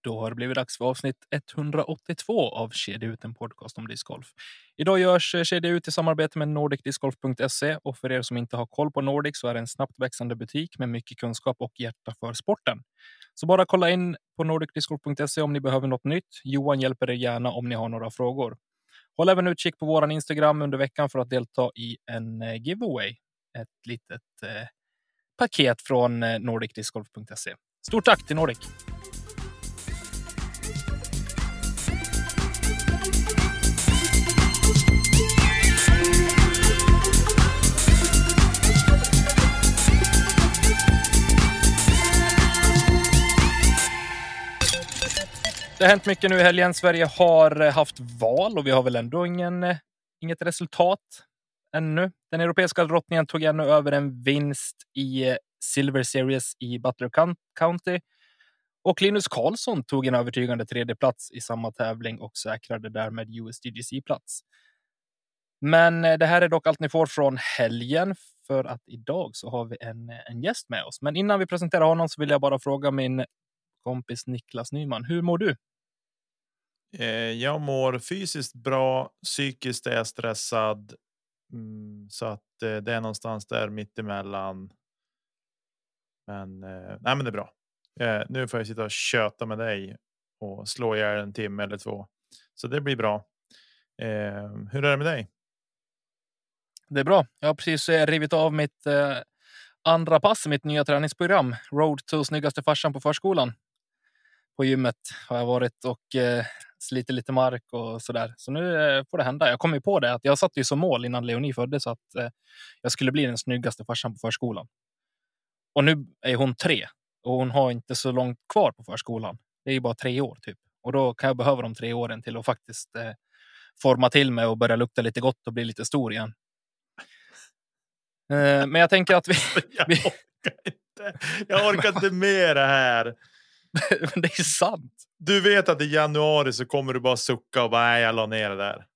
Då har det blivit dags för avsnitt 182 av Kedja ut, en podcast om discgolf. Idag görs eh, Kedja ut i samarbete med nordicdiscgolf.se och för er som inte har koll på Nordic så är det en snabbt växande butik med mycket kunskap och hjärta för sporten. Så bara kolla in på nordicdiscgolf.se om ni behöver något nytt. Johan hjälper er gärna om ni har några frågor. Håll även utkik på vår Instagram under veckan för att delta i en eh, giveaway. Ett litet eh, paket från eh, nordicdiscgolf.se. Stort tack till Nordic! Det har hänt mycket nu i helgen. Sverige har eh, haft val och vi har väl ändå ingen, eh, inget resultat ännu. Den europeiska drottningen tog ännu över en vinst i eh, Silver Series i Butler County. Och Linus Karlsson tog en övertygande tredje plats i samma tävling och säkrade därmed USDGC-plats. Men det här är dock allt ni får från helgen för att idag så har vi en, en gäst med oss. Men innan vi presenterar honom så vill jag bara fråga min kompis Niklas Nyman. Hur mår du? Eh, jag mår fysiskt bra, psykiskt är jag stressad. Mm, så att eh, det är någonstans där mittemellan. Men eh, nej, men det är bra. Nu får jag sitta och köta med dig och slå ihjäl en timme eller två, så det blir bra. Hur är det med dig? Det är bra. Jag har precis rivit av mitt andra pass i mitt nya träningsprogram Road to snyggaste farsan på förskolan. På gymmet har jag varit och eh, sliter lite mark och så där. Så nu eh, får det hända. Jag kom ju på det att jag satt ju som mål innan Leonie föddes att eh, jag skulle bli den snyggaste farsan på förskolan. Och nu är hon tre och hon har inte så långt kvar på förskolan. Det är ju bara tre år typ och då kan jag behöva de tre åren till att faktiskt eh, forma till mig och börja lukta lite gott och bli lite stor igen. Eh, men jag tänker att vi. jag orkar inte. Jag orkar inte med det här. det är sant. Du vet att i januari så kommer du bara sucka och bara nej, jag la ner det där.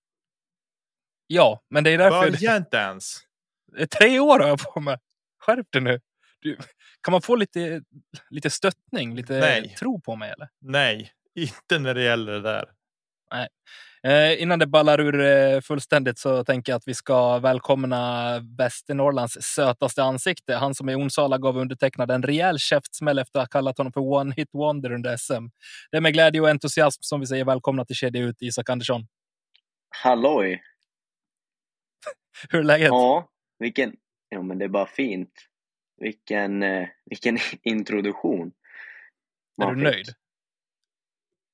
Ja, men det är därför. Börja inte ens. Tre år har jag på mig. Skärp dig nu. Du, kan man få lite, lite stöttning, lite Nej. tro på mig? Eller? Nej, inte när det gäller det där. Nej. Eh, innan det ballar ur eh, fullständigt så tänker jag att vi ska välkomna Västernorrlands sötaste ansikte. Han som i Onsala gav undertecknad en rejäl käftsmäll efter att ha kallat honom för one hit wonder under SM. Det är med glädje och entusiasm som vi säger välkomna till Kedja ut, Isak Andersson. Halloj! Hur är läget? Ja, vilken... Ja, men det är bara fint. Vilken, eh, vilken introduktion. Är du nöjd?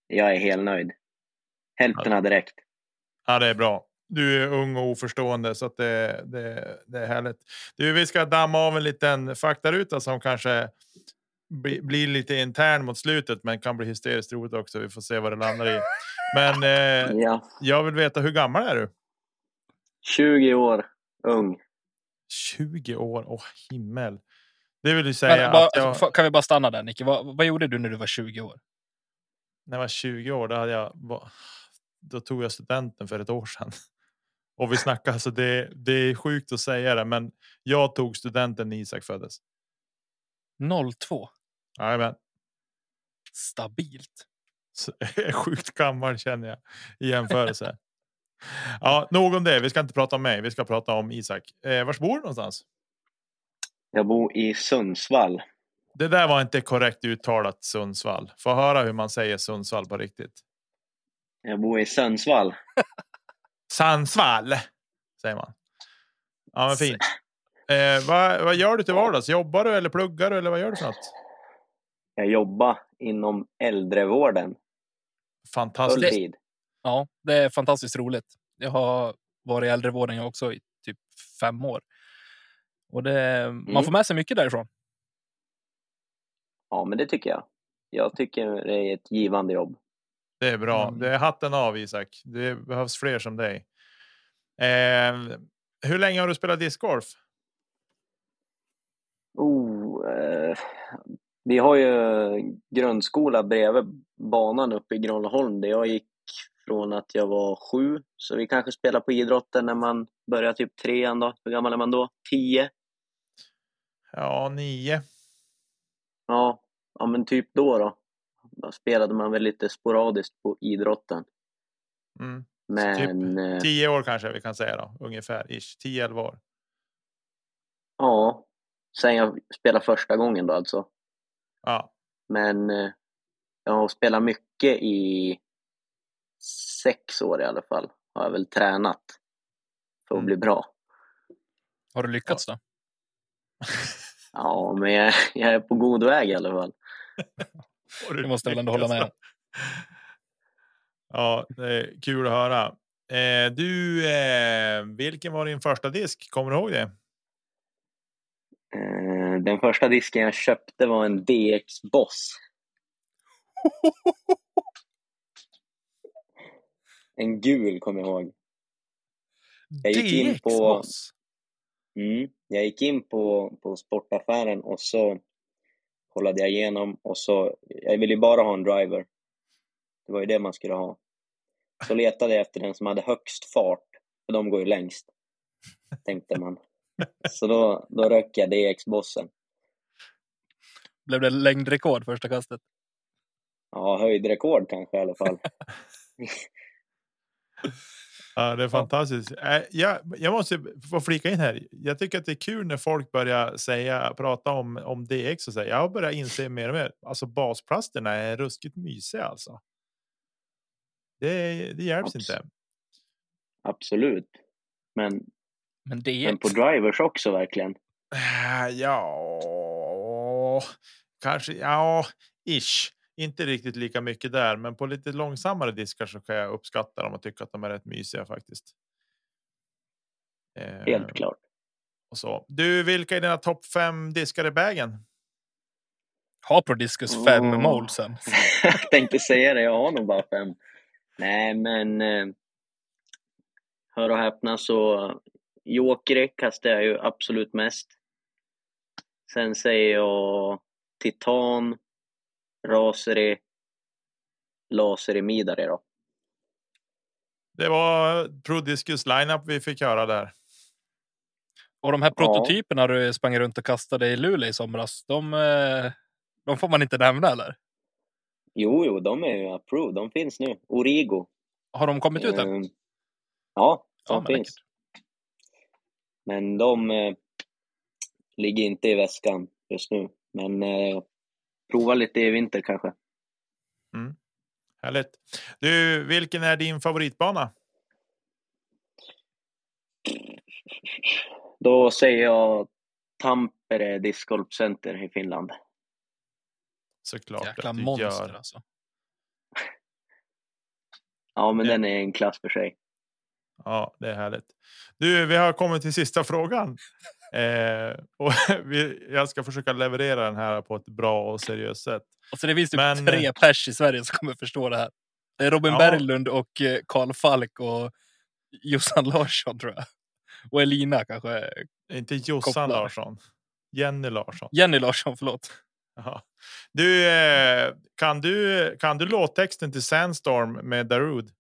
Jag är helt nöjd. Hälften direkt. Ja, det är bra. Du är ung och oförstående så att det, det, det är härligt. Du, vi ska damma av en liten faktaruta som kanske bli, blir lite intern mot slutet, men kan bli hysteriskt roligt också. Vi får se vad det landar i. Men eh, ja. jag vill veta hur gammal är du? 20 år ung. 20 år, åh oh, himmel. Det vill du säga men, bara, jag... Kan vi bara stanna där Nicke? Vad, vad gjorde du när du var 20 år? När jag var 20 år, då hade jag då tog jag studenten för ett år sedan. Och vi snackar alltså det, det är sjukt att säga det, men jag tog studenten när Isak föddes. 02. Jajamän. Stabilt. Så, sjukt gammal känner jag i jämförelse. ja, nog om det. Vi ska inte prata om mig. Vi ska prata om Isak. Eh, var bor du någonstans? Jag bor i Sundsvall. Det där var inte korrekt uttalat Sundsvall. Få höra hur man säger Sundsvall på riktigt. Jag bor i Sundsvall. Sundsvall säger man. Ja, men fint. Eh, vad, vad gör du till vardags? Jobbar du eller pluggar du eller vad gör du för något? Jag jobbar inom äldrevården. Fantastiskt. Ja, det är fantastiskt roligt. Jag har varit i äldrevården jag också i typ fem år. Och det, man Mm. får med sig mycket därifrån. Ja, men det tycker jag. Jag tycker det är ett givande jobb. Det är bra. Mm. Det är hatten av Isak. Det behövs fler som dig. Eh, hur länge har du spelat discgolf? Oh, eh, vi har ju grundskola bredvid banan uppe i Granlaholm där jag gick från att jag var sju. Så vi kanske spelar på idrotten när man börjar typ trean då. Hur gammal är man då? Tio? Ja, nio. Ja, ja men typ då då. Då spelade man väl lite sporadiskt på idrotten. Mm. Men eh, Tio år kanske vi kan säga då, ungefär. Ish. 10-11 år. ja, sen jag spelade första gången då alltså. Ja, Men eh, jag har spelat mycket i sex år i alla fall. Har jag väl tränat för att Mm. bli bra. Har du lyckats då? Ja, men jag, jag är på god väg i alla fall. Det måste väl ändå hålla med. Ja, det är kul att höra. Eh, du, eh, vilken var din första disk? Kommer du ihåg det? Eh, Den första disken jag köpte var en DX Boss. En gul kommer jag ihåg. Jag gick in DX på- Boss. Mm. Jag gick in på, på sportaffären och så kollade jag igenom och så, jag ville ju bara ha en driver. Det var ju det man skulle ha. Så letade jag efter den som hade högst fart, för de går ju längst, tänkte man. Så då, då röck jag DX-bossen. Blev det längdrekord första kastet? Ja, höjdrekord kanske i alla fall. Ja, det är fantastiskt. Eh, jag, jag måste få flika in här. Jag tycker att det är kul när folk börjar säga, prata om, om DX och säga. Jag har börjat inse mer och mer. Alltså basplasterna är ruskigt mysiga alltså. Det, det hjälps Abs- inte. Absolut. Men, Men DX? men på drivers också verkligen. Eh, Ja, kanske. Ja, ish. Inte riktigt lika mycket där, men på lite långsammare diskar så kan jag uppskatta dem och tycka att de är rätt mysiga faktiskt. Helt klart. Och så. Du, vilka är dina topp fem diskar i bagen? Har Prodiscus fem Åh. mål sen? jag tänkte säga det, jag har nog bara fem. Nej, men eh, hör och häpna så Jokeri kastar jag ju absolut mest. Sen säger jag Titan, Raseri, Laseri, Midari då. Det var Prodiscus lineup vi fick höra där. Och de här Ja. prototyperna du sprang runt och kastade i Luleå i somras, de, eh, de får man inte nämna eller? Jo, jo, de är ju approved, de finns nu. Origo. Har de kommit ut än? Eh, Ja, de Ja, men finns. Men de eh, ligger inte i väskan just nu. Men eh, prova lite i vinter kanske. Härligt. Du, vilken är din favoritbana? Då säger jag Tampere Disc Golf Center i Finland. Såklart Jäkla att du monster gör. alltså. Ja, men Ja. den är en klass för sig. Ja, det är härligt. Du, vi har kommit till sista frågan. Eh, och vi, jag ska försöka leverera den här på ett bra och seriöst sätt. Alltså det finns typ Men- tre pers i Sverige som kommer förstå det här. Det är Robin Ja. Berglund och eh, Karl Falk och Jossan Larsson tror jag. Och Elina kanske. Inte Jossan Kopplar. Larsson. Jenny Larsson. Jenny Larsson, förlåt. Jaha. Du, eh, kan du, kan du låttexten till Sandstorm med Darude?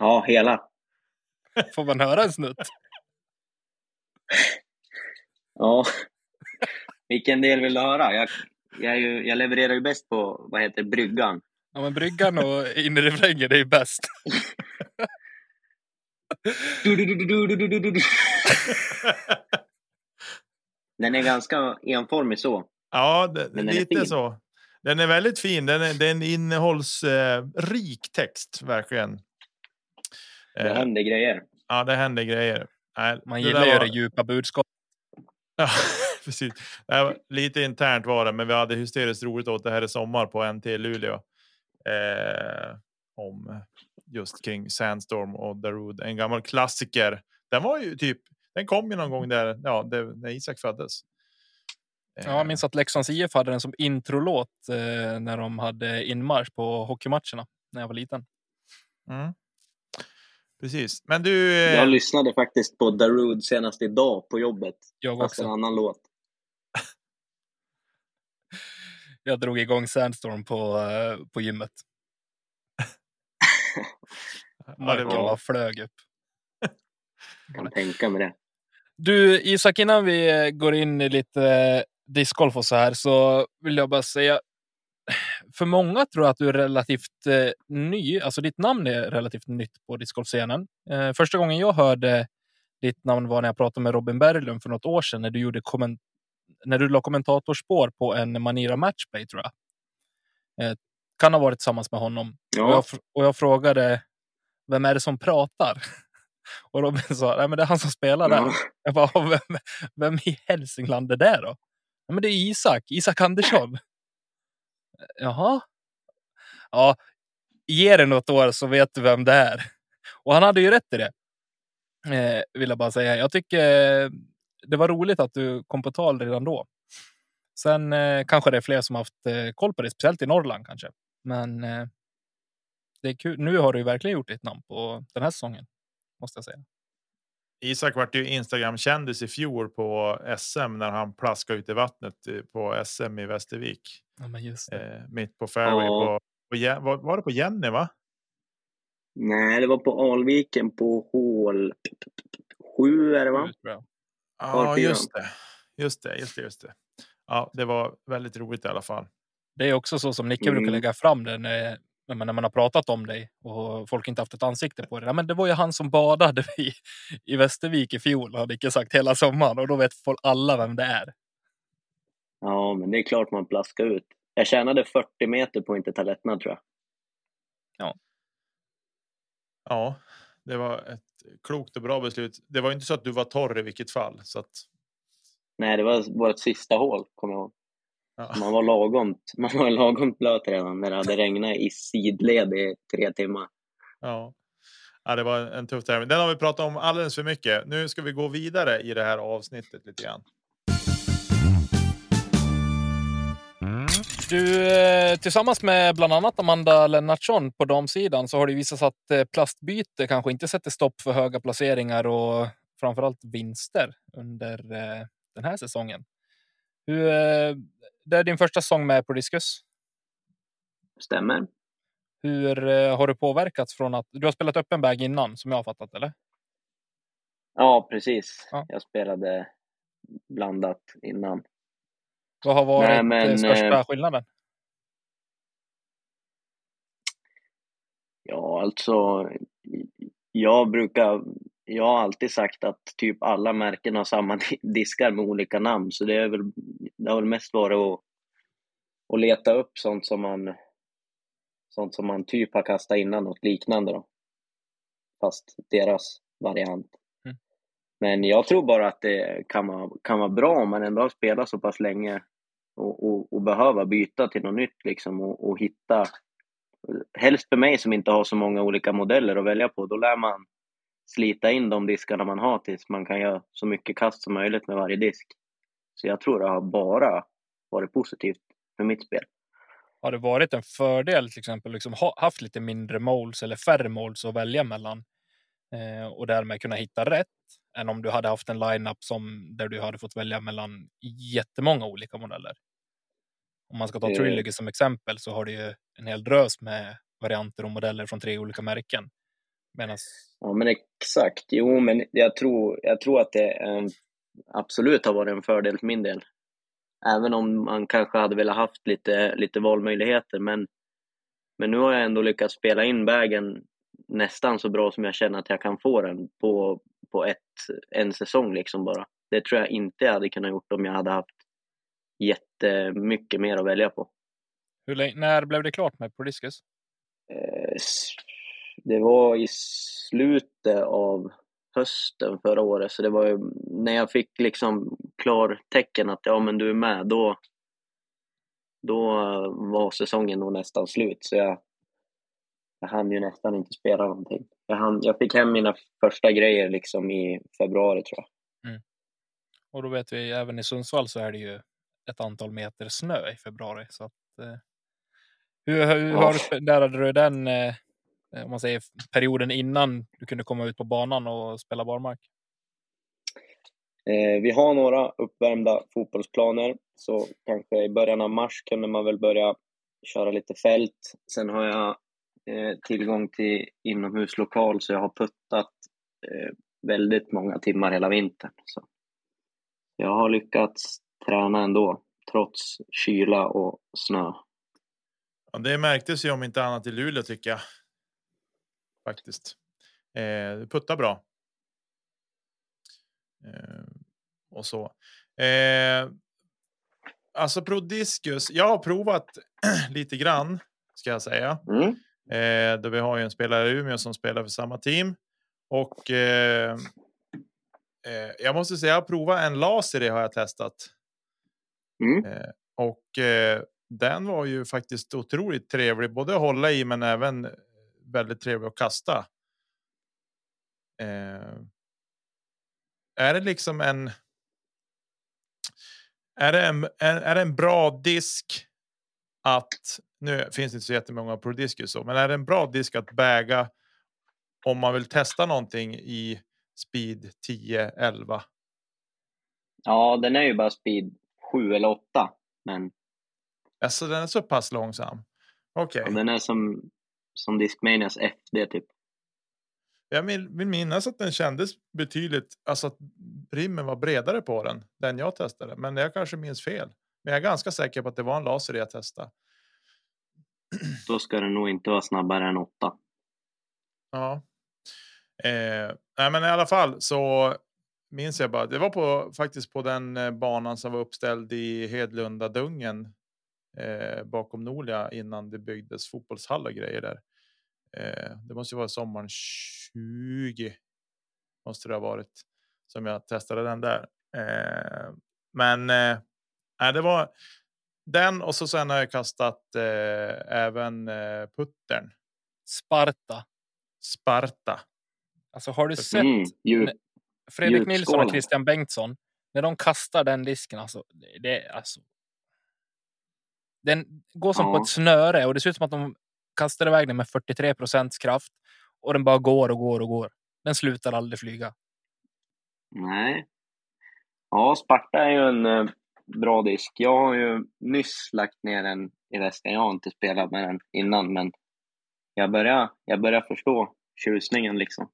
Ja, hela. Får man höra en snutt? ja, vilken del vill du höra? Jag, jag, ju, jag levererar ju bäst på, vad heter bryggan? Ja, men bryggan och inre refrängen, det är ju bäst. Den är ganska enformig så. Ja, det, den lite så. Den är väldigt fin. Den, är, den innehållsrik eh, text, verkligen. Det händer grejer. Eh, ja, det händer grejer. Nej, Man gillar ju var- det djupa budskapet. Ja, precis. Lite internt var det, men vi hade hysteriskt roligt åt det här i sommar på NT Luleå. Eh, om just kring Sandstorm och Darude, en gammal klassiker. Den var ju typ. den kom ju någon gång där, ja, det, när Isak föddes. Ja, jag minns att Leksands IF hade den som introlåt eh, när de hade inmarsch på hockeymatcherna när jag var liten. Mm. Precis, men du. Eh... Jag lyssnade faktiskt på Darude senast idag på jobbet. Jag fast också. en annan låt. Jag drog igång Sandstorm på, eh, på gymmet. Marken var... bara flög upp. Kan tänka mig det. Du Isak, innan vi går in i lite eh, discgolf och så här så vill jag bara säga. För många tror jag att du är relativt eh, ny, alltså ditt namn är relativt nytt på discgolfscenen. Eh, första gången jag hörde ditt namn var när jag pratade med Robin Berglund för något år sedan när du gjorde komment när du la kommentatorspår på en Manira Matchplay tror jag. Eh, kan ha varit tillsammans med honom. Ja. Och, jag, och jag frågade vem är det som pratar? Och Robin sa, nej men det är han som spelar där. Ja. Jag bara, vem, vem i Hälsingland är det då? Ja, men det är Isak, Isak Andersson. Jaha. Ja, ge det något år så vet du vem det är. Och han hade ju rätt i det. Eh, vill jag bara säga. Jag tycker eh, det var roligt att du kom på tal redan då. Sen eh, kanske det är fler som haft eh, koll på det, speciellt i Norrland kanske. Men eh, det är kul. Nu har du ju verkligen gjort ditt namn på den här säsongen. Måste jag säga. Isak vart ju Instagram-kändis i fjol på SM när han plaskade ut i vattnet eh, på SM i Västervik. Ja, men just det. Eh, mitt på fairway. Ja. På, på, var, var det på Jenny va? Nej, det var på Alviken på hål sju är det va? Ja, just det. Just det, just det, just det. Ja, det var väldigt roligt i alla fall. Det är också så som Nicke Mm. brukar lägga fram det när, när man- när man har pratat om dig och folk inte haft ett ansikte på det. Ja, men det var ju han som badade i, i Västervik i fjol, har Nicke sagt hela sommaren och då vet folk alla vem det är. Ja, men det är klart man plaskar ut. Jag tjänade 40 meter på inte ta lättnad tror jag. Ja, det var ett klokt och bra beslut. Det var inte så att du var torr i vilket fall. Så att, Nej, det var vårt sista hål, kommer jag ihåg. ja. Man var lagom, man var lagom blöt redan när det hade regnat i sidled i tre timmar. Ja. ja, det var en tuff tävling. Den har vi pratat om alldeles för mycket. Nu ska vi gå vidare i det här avsnittet lite grann. Du, eh, tillsammans med bland annat Amanda Lennartsson på damsidan så har det visat sig att eh, plastbyte kanske inte sätter stopp för höga placeringar och framförallt vinster under eh, den här säsongen. Hur, det är din första säsong med på Discus. Stämmer? Hur har du påverkats från att du har spelat öppen bag innan som jag har fattat eller? Ja, precis. Ja. Jag spelade blandat innan. Vad har varit Nej, men, eh, största eh, skillnaden? Ja, alltså, jag brukar, jag har alltid sagt att typ alla märken har samma diskar med olika namn, så det är väl, det har väl mest varit att, att leta upp sånt som man, sånt som man typ har kastat innan, något liknande då. Fast deras variant. Mm. Men jag tror bara att det kan vara, kan vara bra om man ändå har spelat så pass länge och, och, och behöva byta till något nytt liksom och, och hitta helst för mig som inte har så många olika modeller att välja på, då lär man slita in de diskarna man har tills man kan göra så mycket kast som möjligt med varje disk. Så jag tror det har bara varit positivt för mitt spel. Har det varit en fördel till exempel liksom ha, haft lite mindre måls eller färre måls att välja mellan eh, och därmed kunna hitta rätt än om du hade haft en lineup som där du hade fått välja mellan jättemånga olika modeller. Om man ska ta Eh. Trilogy som exempel så har du ju en hel drös med varianter och modeller från tre olika märken. Medan Ja, men exakt. Jo, men jag tror, jag tror att det eh, absolut har varit en fördel för min del. Även om man kanske hade velat haft lite, lite valmöjligheter. Men, men nu har jag ändå lyckats spela in vägen nästan så bra som jag känner att jag kan få den på, på ett, en säsong liksom bara. Det tror jag inte jag hade kunnat gjort om jag hade haft jättemycket mer att välja på. hur när blev det klart med Prodiscus? Eh, Det var i slutet av hösten förra året, så det var ju när jag fick liksom klartecken att ja men du är med, då, då var säsongen nog nästan slut. Så jag, jag hann ju nästan inte spela någonting. Jag, hann, jag fick hem mina första grejer liksom i februari tror jag. Och då vet vi även i Sundsvall så är det ju ett antal meter snö i februari. Så att, eh, hur, hur har du du den eh, om man säger perioden innan du kunde komma ut på banan och spela barmark? Eh, vi har några uppvärmda fotbollsplaner, så kanske i början av mars kunde man väl börja köra lite fält. Sen har jag eh, tillgång till inomhuslokal, så jag har puttat eh, väldigt många timmar hela vintern. Så jag har lyckats träna ändå, trots kyla och snö. Ja, det märktes ju om inte annat i Luleå tycker jag. Faktiskt. Eh, puttar bra. Eh, och så. Eh, alltså Prodiscus. Jag har provat lite grann ska jag säga. Mm. Eh, då vi har ju en spelare i Umeå som spelar för samma team och. Eh, eh, jag måste säga, jag har provat en laser. Det har jag testat Mm. Eh, och eh, den var ju faktiskt otroligt trevlig, både att hålla i men även eh, väldigt trevlig att kasta. Är det liksom en. Är det en, är, det en bra disk att nu finns det inte så jättemånga Pro Discus så, men är det en bra disk att väga om man vill testa någonting i speed 10 11? Ja, den är ju bara speed 7 eller 8, men Alltså den är så pass långsam. Okej. ja, den är som, som Discmanias FD typ. Jag vill, vill minnas att den kändes betydligt, alltså att rimmen var bredare på den, den jag testade. Men jag kanske minns fel. Men jag är ganska säker på att det var en laser jag testade. Då ska den nog inte vara snabbare än 8. Ja. Eh, nej, men i alla fall så minns jag bara. Det var på faktiskt på den eh, banan som var uppställd i Hedlunda dungen eh, bakom Nolia innan det byggdes fotbollshall och grejer där. Eh, det måste ju vara sommaren 20. Måste det ha varit som jag testade den där. Eh, men eh, det var den och så sen har jag kastat eh, även eh, puttern Sparta. Sparta. Alltså har du sett Mm. Fredrik Nilsson och Christian Bengtsson? När de kastar den disken, alltså. Det, alltså. Den går som på Ja. ett snöre och det ser ut som att de kastar iväg den med 43 procents kraft och den bara går och går och går. Den slutar aldrig flyga. Nej. Ja, Sparta är ju en eh, bra disk. Jag har ju nyss lagt ner den i väskan. Jag har inte spelat med den innan, men jag börjar, jag börjar förstå tjusningen liksom.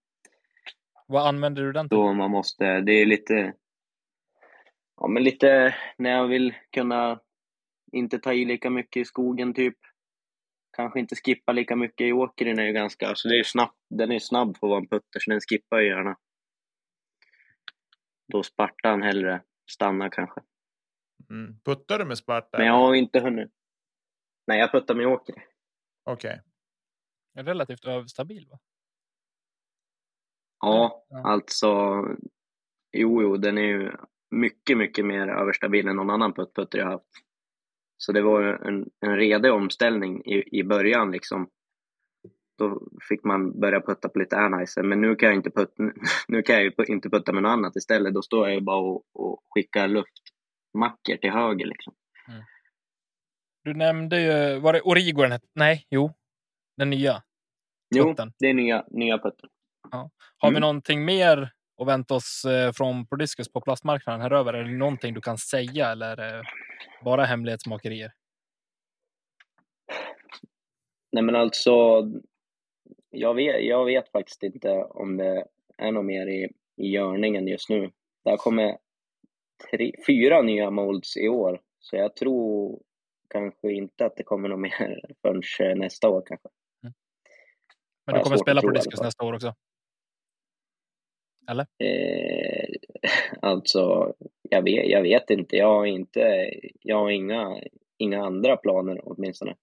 Vad använder du den till? Då man måste, det är lite, ja men lite när jag vill kunna inte ta i lika mycket i skogen typ. Kanske inte skippa lika mycket i åkern är ju ganska, alltså det är ju snabbt, den är snabb för att vara en putter så den skippar ju gärna. Då Spartan hellre stanna kanske. Mm. Puttar du med Sparta? Men jag har inte hunnit. Nej, jag puttar med åker. Okej. Relativt överstabil va? Ja, alltså. Jo, jo, den är ju mycket, mycket mer överstabil än någon annan putt-putter jag haft. Så det var en, en redig omställning i, i början liksom. Då fick man börja putta på lite airnicer, men nu kan jag inte putta, nu kan jag ju inte putta med något annat istället. Då står jag ju bara och, och skickar luftmackor till höger liksom. Du nämnde ju, var det Origo den hette? Nej, jo. Den nya. Jo, Putten. det är nya, nya putten. Har vi Mm. någonting mer att vänta oss eh, från Prodiscus på plastmarknaden här över? Är det någonting du kan säga eller det bara hemlighetsmakerier? Nej men alltså, jag vet, jag vet faktiskt inte om det är något mer i, i görningen just nu. Det har kommit tre, fyra nya molds i år, så jag tror kanske inte att det kommer något mer förrän eh, nästa år kanske. Men Ja, du kommer spela Prodiscus fall. nästa år också? Eh, alltså, jag vet, jag vet inte. Jag har, inte, jag har inga, inga andra planer åtminstone.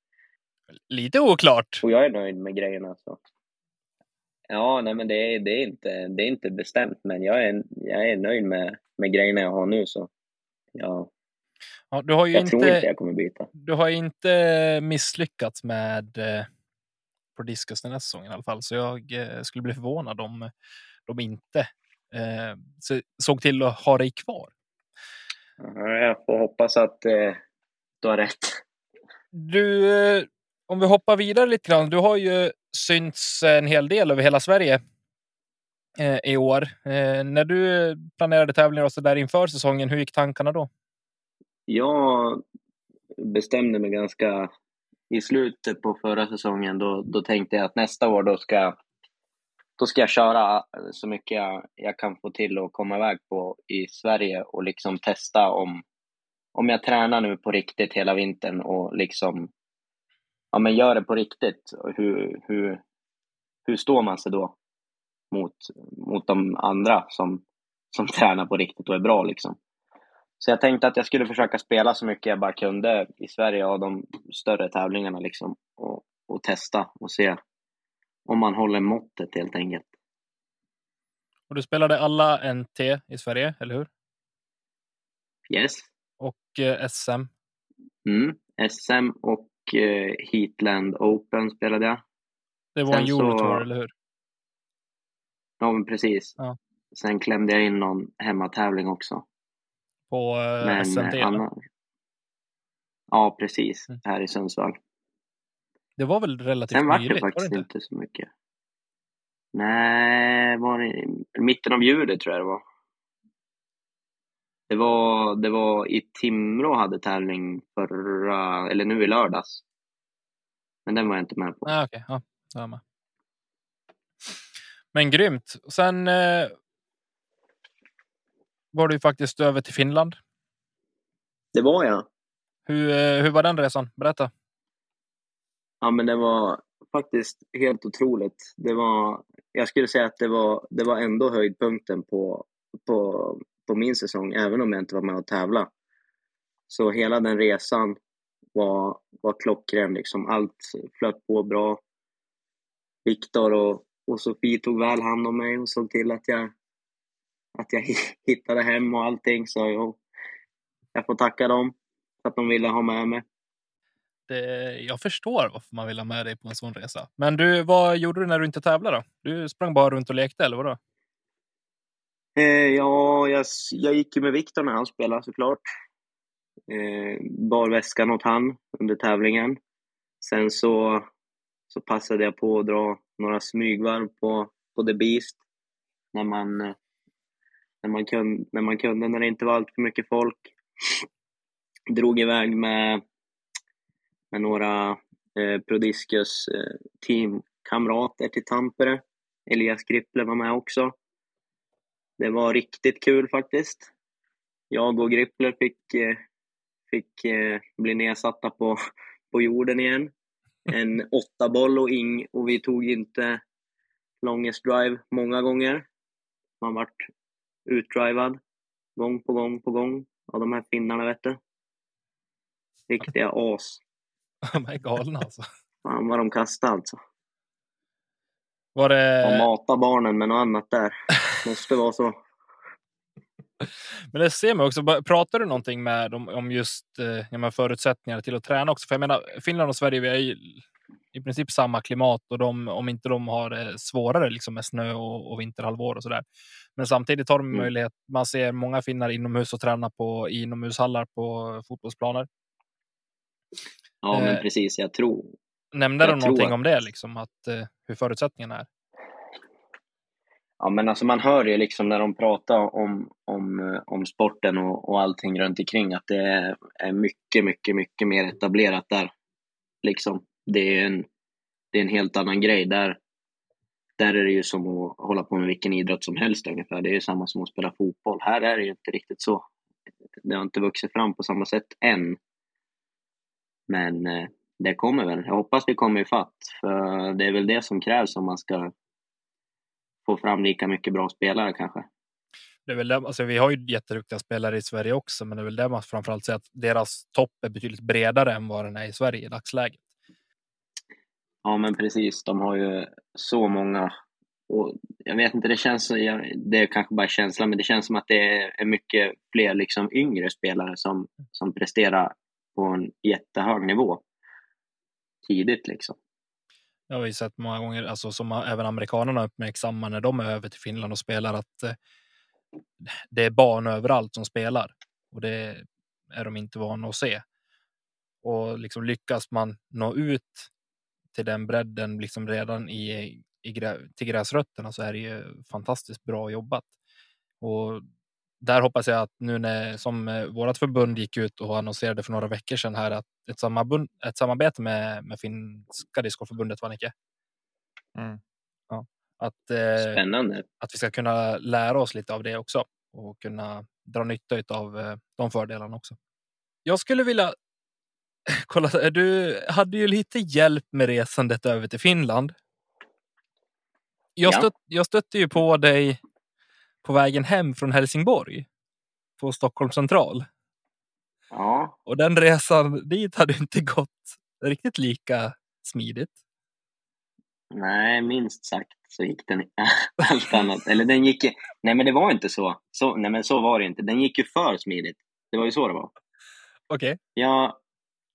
Lite oklart. Och jag är nöjd med grejerna. Så. Ja, nej men det är, det, är inte, det är inte bestämt, men jag är, jag är nöjd med, med grejerna jag har nu. Så ja, Ja, du har ju jag tror inte inte, jag kommer byta. du har ju inte misslyckats med eh, Prodiscus den här säsongen i alla fall, så jag eh, skulle bli förvånad om de inte eh, så- såg till att ha dig kvar. Jag får hoppas att eh, du har rätt. Du, eh, om vi hoppar vidare lite grann. Du har ju synts en hel del över hela Sverige eh, i år. Eh, när du planerade tävlingar och så där inför säsongen, hur gick tankarna då? Jag bestämde mig ganska i slutet på förra säsongen. Då, då tänkte jag att nästa år då ska, då ska jag köra så mycket jag, jag kan få till att komma iväg på i Sverige och liksom testa om, om jag tränar nu på riktigt hela vintern och liksom ja, men gör det på riktigt. Hur, hur, hur står man sig då mot, mot de andra som, som tränar på riktigt och är bra? Liksom. Så jag tänkte att jag skulle försöka spela så mycket jag bara kunde i Sverige av de större tävlingarna liksom, och, och testa och se om man håller måttet helt enkelt. Och du spelade alla NT i Sverige, eller hur? Yes. Och eh, SM? Mm, SM och eh, Heatland Open spelade jag. Det var Sen en Eurotour, så... eller hur? Ja, precis. Ja. Sen klämde jag in någon hemmatävling också. På eh, SMT? Anna... Ja, precis. Mm. Här i Sundsvall. Det var väl relativt Sen var det faktiskt var det inte? inte så mycket. Nej, var det i mitten av juli tror jag det var. Det var, det var i Timrå hade tävling förra, eller nu i lördags. Men den var jag inte med på. Ah, okay. ja, jag med. Men grymt. Sen eh, var du faktiskt över till Finland. Det var jag. Hur, eh, hur var den resan? Berätta. Ja, men det var faktiskt helt otroligt. Det var, jag skulle säga att det var, det var ändå höjdpunkten på, på, på min säsong, även om jag inte var med och tävla. Så hela den resan var, var klockren. Liksom. Allt flöt på bra. Viktor och, och Sofie tog väl hand om mig och såg till att jag, att jag hittade hem och allting. Så jag, jag får tacka dem för att de ville ha med mig. Det, jag förstår varför man vill ha med dig på en sån resa. Men du, vad gjorde du när du inte tävlade? Då? Du sprang bara runt och lekte, eller vadå? Eh, ja, jag, jag gick ju med Viktor när han spelade såklart. Eh, bar väskan åt han under tävlingen. Sen så, så passade jag på att dra några smygvarv på, på The Beast när man, eh, när, man kunde, när man kunde, när det inte var allt för mycket folk. Drog iväg med, med några eh, Prodiscus eh, teamkamrater till Tampere. Elias Gripple var med också. Det var riktigt kul faktiskt. Jag och Gripple fick, eh, fick eh, bli nedsatta på, på jorden igen. En åtta boll och, ing, och vi tog inte longest drive många gånger. Man vart utdrivad gång på gång på gång av de här finnarna, vet du. Riktiga as. De är galna alltså. Fan vad de kastade alltså. Var det... Och mata barnen med något annat där. Måste vara så. Men det ser man också. Pratar du någonting med dem om just eh, förutsättningar till att träna också? För jag menar, Finland och Sverige, vi är ju i princip samma klimat och de, om inte de har det svårare liksom med snö och, och vinterhalvår och så där. Men samtidigt har de mm. möjlighet. Man ser många finnar inomhus och träna på inomhushallar på fotbollsplaner. Ja, men eh, precis. Jag tror. Nämnde de någonting att... om det, liksom, att, eh, hur förutsättningarna är? Ja, men alltså man hör ju liksom när de pratar om, om, om sporten och, och allting runt omkring att det är, är mycket, mycket, mycket mer etablerat där. Liksom. Det, är en, det är en helt annan grej. Där, där är det ju som att hålla på med vilken idrott som helst ungefär. Det är ju samma som att spela fotboll. Här är det ju inte riktigt så. Det har inte vuxit fram på samma sätt än. Men eh, det kommer väl. Jag hoppas vi kommer ifatt. För det är väl det som krävs om man ska få fram lika mycket bra spelare kanske. Det är väl det, alltså, vi har ju jätteduktiga spelare i Sverige också, men det är väl det man framförallt säger att deras topp är betydligt bredare än vad den är i Sverige i dagsläget. Ja, men precis. De har ju så många. Och jag vet inte, det känns det är kanske bara känslan, men det känns som att det är mycket fler liksom yngre spelare som, som presterar på en jättehög nivå tidigt liksom. Jag har ju sett många gånger, alltså som även amerikanerna uppmärksammar när de är över till Finland och spelar att eh, det är barn överallt som spelar och det är de inte vana att se. Och liksom lyckas man nå ut till den bredden liksom redan i, i till gräsrötterna så är det ju fantastiskt bra jobbat. Och där hoppas jag att nu när som eh, vårt förbund gick ut och annonserade för några veckor sedan här att ett, samarbund, ett samarbete med, med finska discgolfförbundet var Nicke. Mm. Ja, att, eh, Spännande. att vi ska kunna lära oss lite av det också och kunna dra nytta av eh, de fördelarna också. Jag skulle vilja kolla. Du hade ju lite hjälp med resandet över till Finland. Jag, Ja. stött, jag stötte ju på dig på vägen hem från Helsingborg på Stockholm central Ja, och den resan dit hade inte gått riktigt lika smidigt. nej, minst sagt så gick den allt annat. Eller den gick... Nej, men det var inte så. så. Nej, men så var det inte. Den gick ju för smidigt. Det var ju så det var. Okej, Jag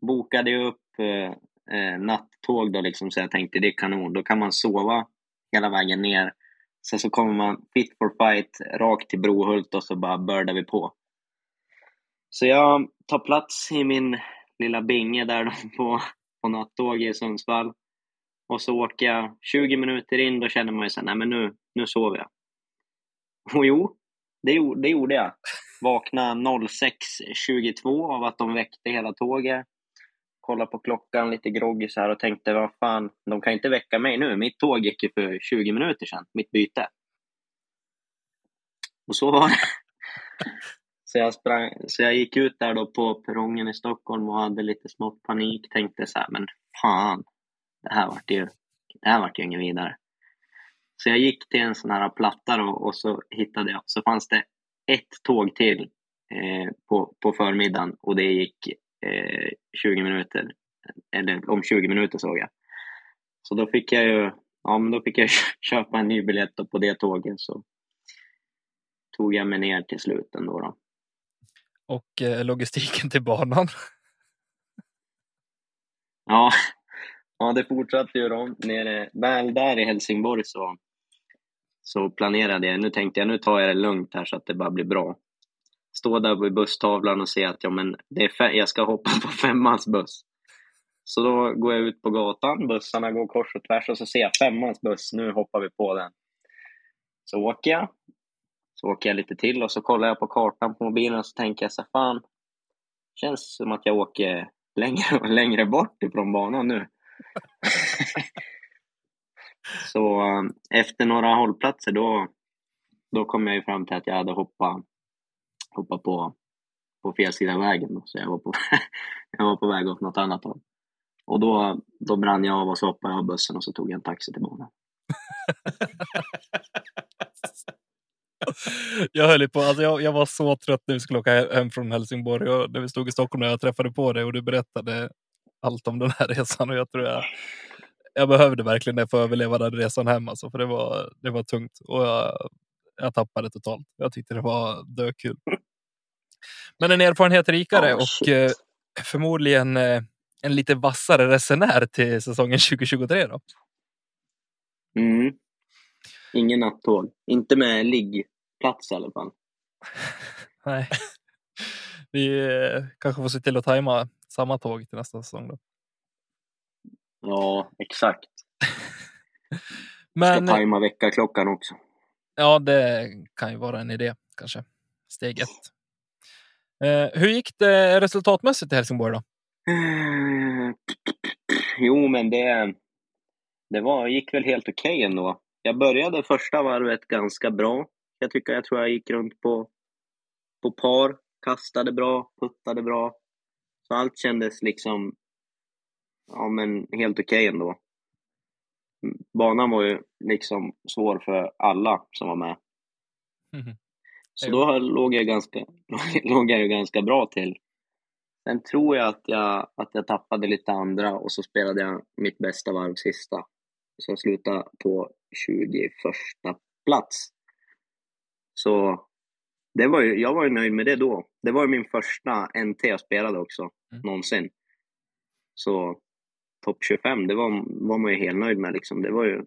bokade ju upp eh, eh, nattåg då liksom, så jag tänkte det är kanon. Då kan man sova hela vägen ner. Sen så kommer man fit for fight rakt till Brohult och så bara bördar vi på. Så jag tar plats i min lilla binge där då på, på nattåg i Sundsvall. Och så åker jag 20 minuter in, då känner man ju så här, nej men nu, nu sover jag. Och jo, det, gjorde- det gjorde jag. Vakna 06.22 av att de väckte hela tåget kollade på klockan lite groggy så här och tänkte, vad fan, de kan inte väcka mig nu. Mitt tåg gick ju för 20 minuter sedan, mitt byte. Och så var det. Så jag, sprang, så jag gick ut där då på perrongen i Stockholm och hade lite smått panik. Tänkte så här, men fan, det här vart ju, det här vart ju inget vidare. Så jag gick till en sån här platta då, och så hittade jag, så fanns det ett tåg till eh, på, på förmiddagen och det gick eh, 20 minuter. Eller om 20 minuter såg jag. Så då fick jag ju ja, men då fick jag köpa en ny biljett då på det tåget. Så tog jag mig ner till slut ändå. Då. och eh, logistiken till banan. Ja, ja, det fortsatte ju då. Nere, väl där i Helsingborg så, så planerade jag. Nu tänkte jag nu tar jag det lugnt här så att det bara blir bra. Stå där vid busstavlan och se att ja, men det är jag ska hoppa på femmans buss. Så då går jag ut på gatan, bussarna går kors och tvärs och så ser jag femmans buss. Nu hoppar vi på den. Så åker jag. Så åker jag lite till och så kollar jag på kartan på mobilen och så tänker jag så fan, fan. Känns som att jag åker längre och längre bort ifrån banan nu. så eh, efter några hållplatser då, då kom jag ju fram till att jag hade hoppat, hoppade på, på fel sida av vägen. Då. Så jag var, på, jag var på väg åt något annat håll. Och då, då brann jag av och så hoppade jag av bussen och så tog jag en taxi till banan. jag höll på, alltså jag, jag var så trött när vi skulle åka hem från Helsingborg och när vi stod i Stockholm och jag träffade på dig och du berättade allt om den här resan och jag tror jag, jag behövde verkligen det för att överleva den resan hem alltså, för det var, det var tungt och jag, jag tappade totalt. Jag tyckte det var dökul. Men en erfarenhet rikare Oh, och eh, förmodligen eh, en lite vassare resenär till säsongen 2023 då. Mm. Ingen nattåg. Inte med liggplats i alla fall. Nej. Vi eh, kanske får se till att tajma samma tåg till nästa säsong då. Ja, exakt. Men Ska tajma väckarklockan också. ja, det kan ju vara en idé kanske. Steg ett. Eh, hur gick det resultatmässigt i Helsingborg då? Eh, Jo, men det, det var, gick väl helt okej ändå. Jag började första varvet ganska bra. Jag tycker jag tror jag gick runt på, på par, kastade bra, puttade bra. Så allt kändes liksom ja, men helt okej ändå. Mm, Banan var ju liksom svår för alla som var med. Så då låg jag ganska, låg jag ju ganska bra till. Sen tror jag att, jag att jag tappade lite andra och så spelade jag mitt bästa varv sista. Så jag slutade på 21 plats. Så det var ju, jag var ju nöjd med det då. Det var ju min första NT jag spelade också, Mm. någonsin. Så topp 25, det var, var man ju helt nöjd med. Liksom. Det var ju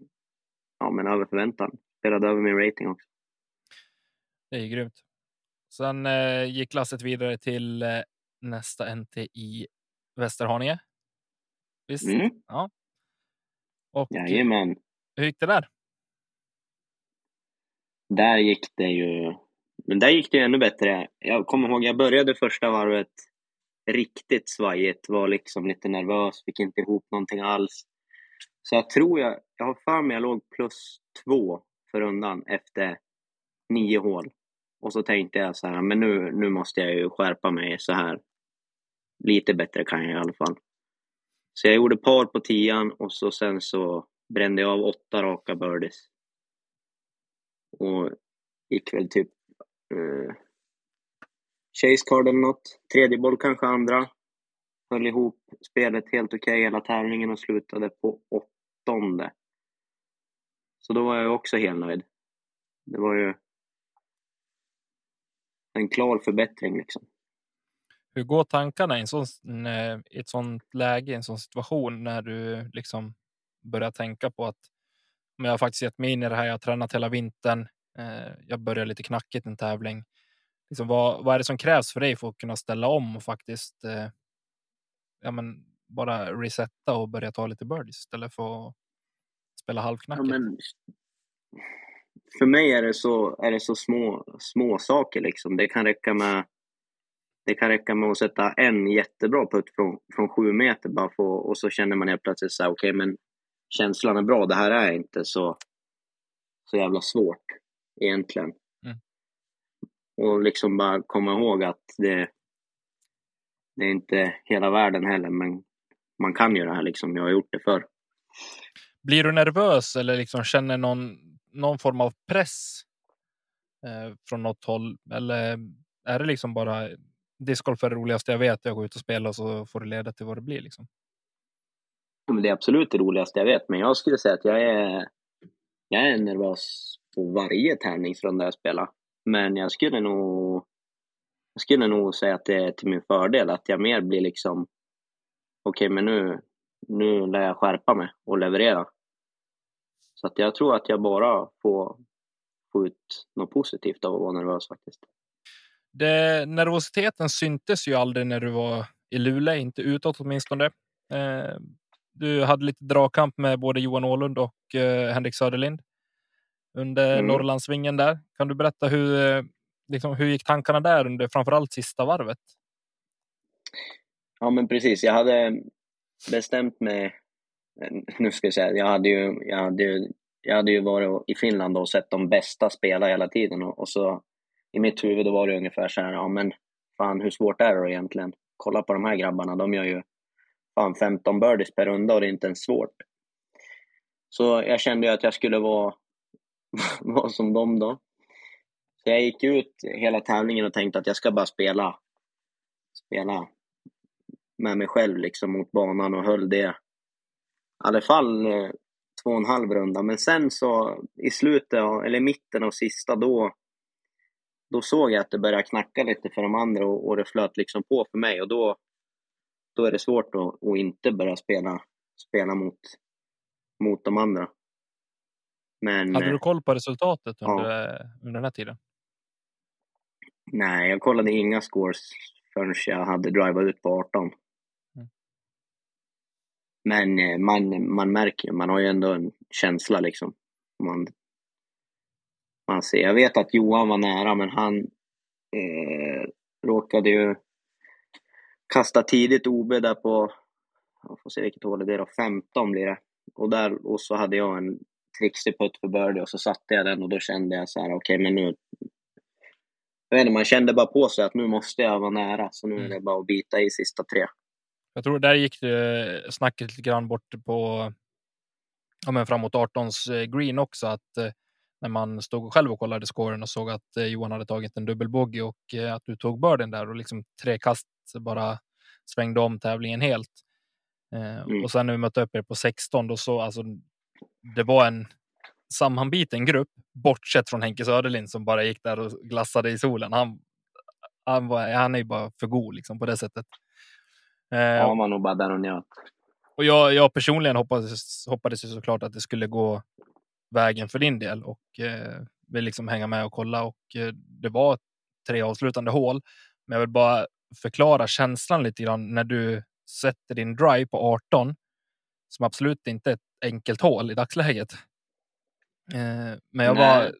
ja, men över förväntan. Spelade över min rating också. Det är ju grymt. Sen eh, gick lasset vidare till eh, nästa NT i Västerhaninge. Visst? Mm. Ja. Och Jajamän. hur gick det där? Där gick det ju... Men där gick det ju ännu bättre. Jag kommer ihåg, jag började första varvet riktigt svajigt, var liksom lite nervös, fick inte ihop någonting alls. Så jag tror jag, jag har för mig jag låg plus två för rundan efter nio hål. Och så tänkte jag så här, men nu, nu måste jag ju skärpa mig så här. Lite bättre kan jag i alla fall. Så jag gjorde par på tian och så sen så brände jag av åtta raka birdies. Och gick väl typ eh, chase card eller något. Tredje boll kanske andra. Höll ihop spelet helt okej okay hela tävlingen och slutade på åttonde. Så då var jag också helt nöjd. Det var ju en klar förbättring liksom. Hur går tankarna i, en sån, i ett sånt läge, i en sån situation när du liksom börjar tänka på att men jag har faktiskt gett mig in i det här. Jag har tränat hela vintern. Eh, jag börjar lite knackigt en tävling. Liksom vad, vad är det som krävs för dig för att kunna ställa om och faktiskt eh, ja, men bara resetta och börja ta lite birdies istället för att spela halvknackigt? Ja, men, för mig är det så, är det så små, små saker liksom. Det kan räcka med det kan räcka med att sätta en jättebra putt från, från sju meter bara för, och så känner man helt plötsligt så här, okej, okay, men känslan är bra. Det här är inte så, så jävla svårt egentligen. Mm. Och liksom bara komma ihåg att det, det är inte hela världen heller, men man kan ju det här liksom. Jag har gjort det förr. Blir du nervös eller liksom känner någon, någon form av press eh, från något håll? Eller är det liksom bara discgolf är det roligaste jag vet. Jag går ut och spelar och så får det leda till vad det blir. Liksom. det är absolut det roligaste jag vet, men jag skulle säga att jag är, jag är nervös på varje tävlingsrunda jag spelar. Men jag skulle nog jag skulle nog säga att det är till min fördel, att jag mer blir liksom okej, okay, men nu, nu lär jag skärpa mig och leverera. Så att jag tror att jag bara får få ut något positivt av att vara nervös faktiskt. Det, nervositeten syntes ju aldrig när du var i Luleå, inte utåt åtminstone. Eh, du hade lite dragkamp med både Johan Åhlund och eh, Henrik Söderlind under mm. Norrlandsvingen där. Kan du berätta hur, liksom, hur gick tankarna där under framförallt sista varvet? Ja, men precis. Jag hade bestämt mig. Nu ska jag säga, jag hade ju, jag hade ju, jag hade ju varit i Finland och sett de bästa spela hela tiden och, och så i mitt huvud då var det ungefär så här, ja men fan hur svårt är det då egentligen? Kolla på de här grabbarna, de gör ju fan 15 birdies per runda och det är inte ens svårt. Så jag kände ju att jag skulle vara, vara som dem då. Så jag gick ut hela tävlingen och tänkte att jag ska bara spela, spela med mig själv liksom mot banan och höll det i alla fall eh, två och en halv runda. Men sen så i slutet, eller i mitten av sista, då, då såg jag att det började knacka lite för de andra och, och det flöt liksom på för mig och då, då är det svårt att, att inte börja spela, spela mot, mot de andra. Men, Hade du koll på resultatet under, ja. under den här tiden? Nej, jag kollade inga scores förrän jag hade drivat ut på 18. Men eh, man, man märker ju, man har ju ändå en känsla liksom. Man man ser. Jag vet att Johan var nära, men han eh, råkade ju kasta tidigt OB där på, jag får se vilket hål det är då, 15 blir det. Och, där, och så hade jag en trixig putt för birdie och så satte jag den och då kände jag så här, okej okay, men nu... Jag vet inte, man kände bara på sig att nu måste jag vara nära, så nu är mm. det bara att bita i sista tre. Jag tror där gick det snacket lite grann bort på ja, men framåt 18s eh, green också, att eh, när man stod själv och kollade scoren och såg att eh, Johan hade tagit en dubbelbogey och eh, att du tog börden där och liksom tre kast bara svängde om tävlingen helt. Eh, mm. Och sen när vi mötte upp er på 16 då så alltså. Det var en sammanbiten grupp bortsett från Henke Söderlind som bara gick där och glassade i solen. Han, han, var, han är ju bara för god liksom på det sättet. Ja, han var nog bara där och njöt. Och jag, jag personligen hoppades, hoppades ju såklart att det skulle gå vägen för din del och eh, vill liksom hänga med och kolla och eh, det var tre avslutande hål. Men jag vill bara förklara känslan lite grann när du sätter din drive på 18 som absolut inte är ett enkelt hål i dagsläget. Eh, men jag var.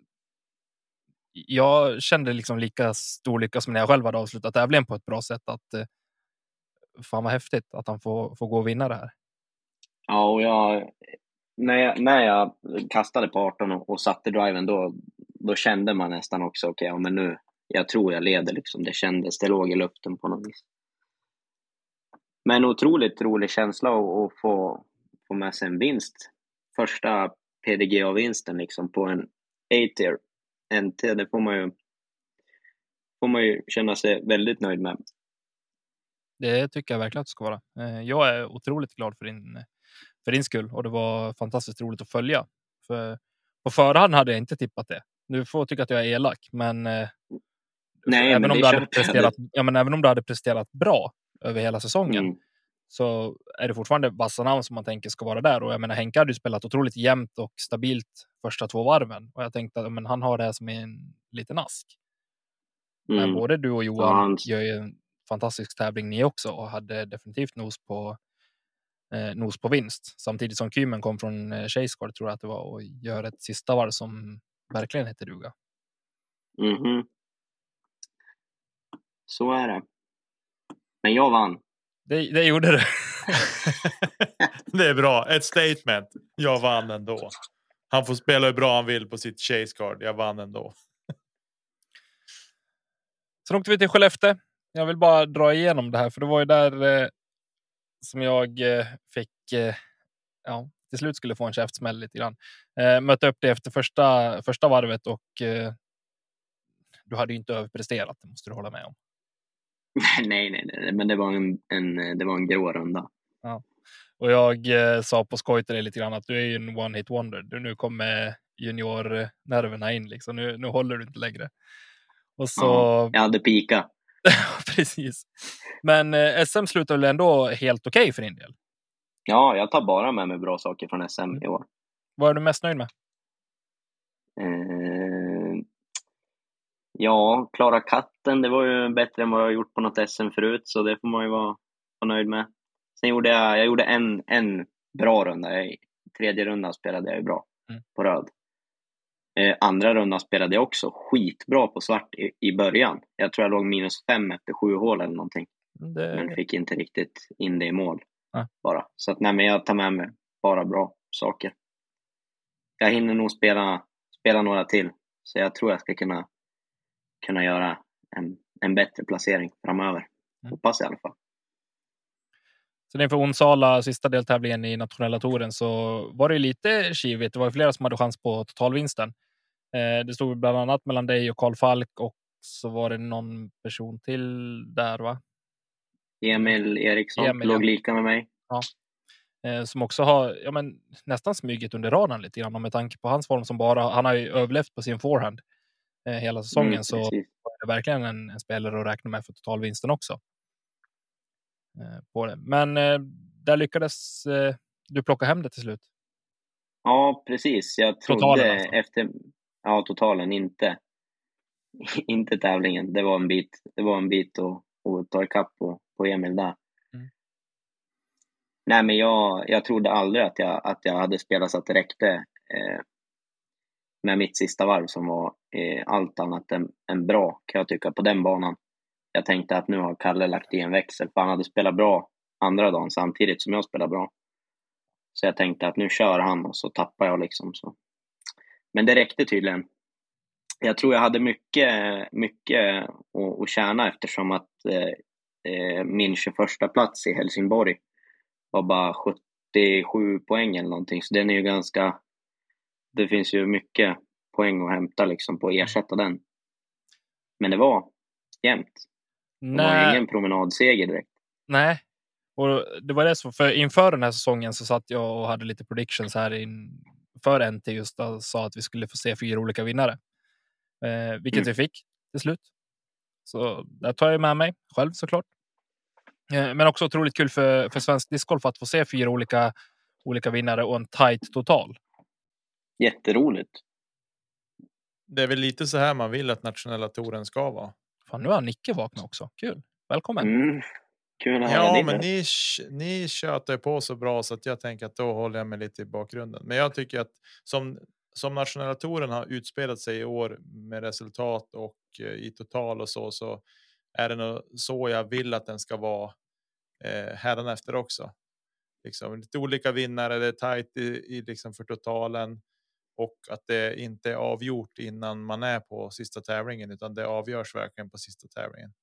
Jag kände liksom lika stor lycka som när jag själv hade avslutat tävlingen på ett bra sätt. Att eh, fan vad häftigt att han får, får gå och vinna det här. Ja, och jag, när, jag, när jag kastade på 18 och, och satte driven, då, då kände man nästan också, okej, okay, ja, men nu, jag tror jag leder liksom. Det kändes, det låg i luften på något vis. Men otroligt rolig känsla att få, få med sig en vinst. Första PDGA-vinsten liksom på en A-tier NT, det får man ju får man ju känna sig väldigt nöjd med. Det tycker jag verkligen att det ska vara. Eh, jag är otroligt glad för din, för din skull och det var fantastiskt roligt att följa. För på förhand hade jag inte tippat det. Nu får tycka att jag är elak, men, eh, Nej, även, men om du hade presterat, ja, men även om du hade presterat bra över hela säsongen mm. så är det fortfarande vassa namn som man tänker ska vara där. Och jag menar, Henke hade ju spelat otroligt jämnt och stabilt första två varven och jag tänkte att men han har det här som en liten ask. Mm. Men både du och Johan ja, gör ju en fantastisk tävling ni också och hade definitivt nos på eh, nos på vinst samtidigt som Kymen kom från eh, Chasegård tror jag att det var och gör ett sista varv som verkligen heter duga. Mm -hmm. Så är det. Men jag vann. Det, det gjorde du. det är bra. Ett statement. Jag vann ändå. Han får spela hur bra han vill på sitt chase card. Jag vann ändå. Sen åkte vi till Skellefteå. Jag vill bara dra igenom det här, för det var ju där eh, som jag eh, fick. Eh, ja, till slut skulle få en käftsmäll lite grann. Eh, mötte upp det efter första första varvet och. Eh, du hade ju inte överpresterat. Det måste du hålla med om. nej, nej, nej, men det var en, en, det var en grå runda. Ja. Och jag eh, sa på skoj till dig lite grann att du är ju en one hit wonder. Du nu kommer juniornerverna in liksom. Nu, nu håller du inte längre. Och så. Ja, jag hade pika. Precis. Men eh, SM slutar väl ändå helt okej okay för din del? Ja, jag tar bara med mig bra saker från SM mm. i år. Vad är du mest nöjd med? Eh, ja, klara katten, det var ju bättre än vad jag gjort på något SM förut, så det får man ju vara, vara nöjd med. Sen gjorde jag, jag gjorde en, en bra runda. Jag, tredje rundan spelade jag ju bra mm. på röd. Eh, andra rundan spelade jag också skitbra på svart i, i början. Jag tror jag låg minus fem efter sju hål eller någonting. Det... Men fick inte riktigt in det i mål. Ah. Bara. Så att, nej, men jag tar med mig bara bra saker. Jag hinner nog spela, spela några till. Så jag tror jag ska kunna, kunna göra en, en bättre placering framöver. Mm. Hoppas i alla fall. Så inför Onsala, sista deltävlingen i nationella touren, så var det lite kivigt. Det var flera som hade chans på totalvinsten. Eh, det stod bland annat mellan dig och Karl Falk och så var det någon person till där, va? Emil Eriksson Emil, låg lika med mig. Ja. Eh, som också har ja, men, nästan smugit under radarn lite grann med tanke på hans form som bara han har ju överlevt på sin forehand eh, hela säsongen mm, så är det verkligen en, en, spelare att räkna med för totalvinsten också. Eh, på det. Men eh, där lyckades eh, du plocka hem det till slut. Ja, precis. Jag trodde totalen alltså. efter... Ja, totalen, inte, inte tävlingen. Det var en bit, det var en bit att, att ta ikapp på, på Emil där. Mm. Nej, men jag, jag trodde aldrig att jag, att jag hade spelat så att det räckte eh, med mitt sista varv som var eh, allt annat än, än bra, kan jag tycka, på den banan jag tänkte att nu har Kalle lagt i en växel, för han hade spelat bra andra dagen samtidigt som jag spelade bra. Så jag tänkte att nu kör han och så tappar jag liksom. Så. Men det räckte tydligen. Jag tror jag hade mycket, mycket att, att tjäna eftersom att eh, eh min 21 plats i Helsingborg var bara 77 poäng eller någonting. Så den är ju ganska... Det finns ju mycket poäng att hämta liksom på att ersätta den. Men det var jämnt. Det var ingen promenadseger direkt. Nej, och det var det som för inför den här säsongen så satt jag och hade lite predictions här in för NT just och sa att vi skulle få se fyra olika vinnare, eh, vilket mm. vi fick till slut. Så det tar jag med mig själv såklart. Eh, men också otroligt kul för, för svensk discgolf att få se fyra olika olika vinnare och en tight total. Jätteroligt. Det är väl lite så här man vill att nationella touren ska vara Fan, nu har Nicke vaknat också. Kul. Välkommen. Mm. Kul att Ja, men ni, ni tjötar på så bra så att jag tänker att då håller jag mig lite i bakgrunden. Men jag tycker att som, som nationella touren har utspelat sig i år med resultat och eh, i total och så, så är det nog så jag vill att den ska vara eh, hädanefter också. Liksom lite olika vinnare, det är tajt i, i liksom för totalen och att det inte är avgjort innan man är på sista tävlingen, utan det avgörs verkligen på sista tävlingen.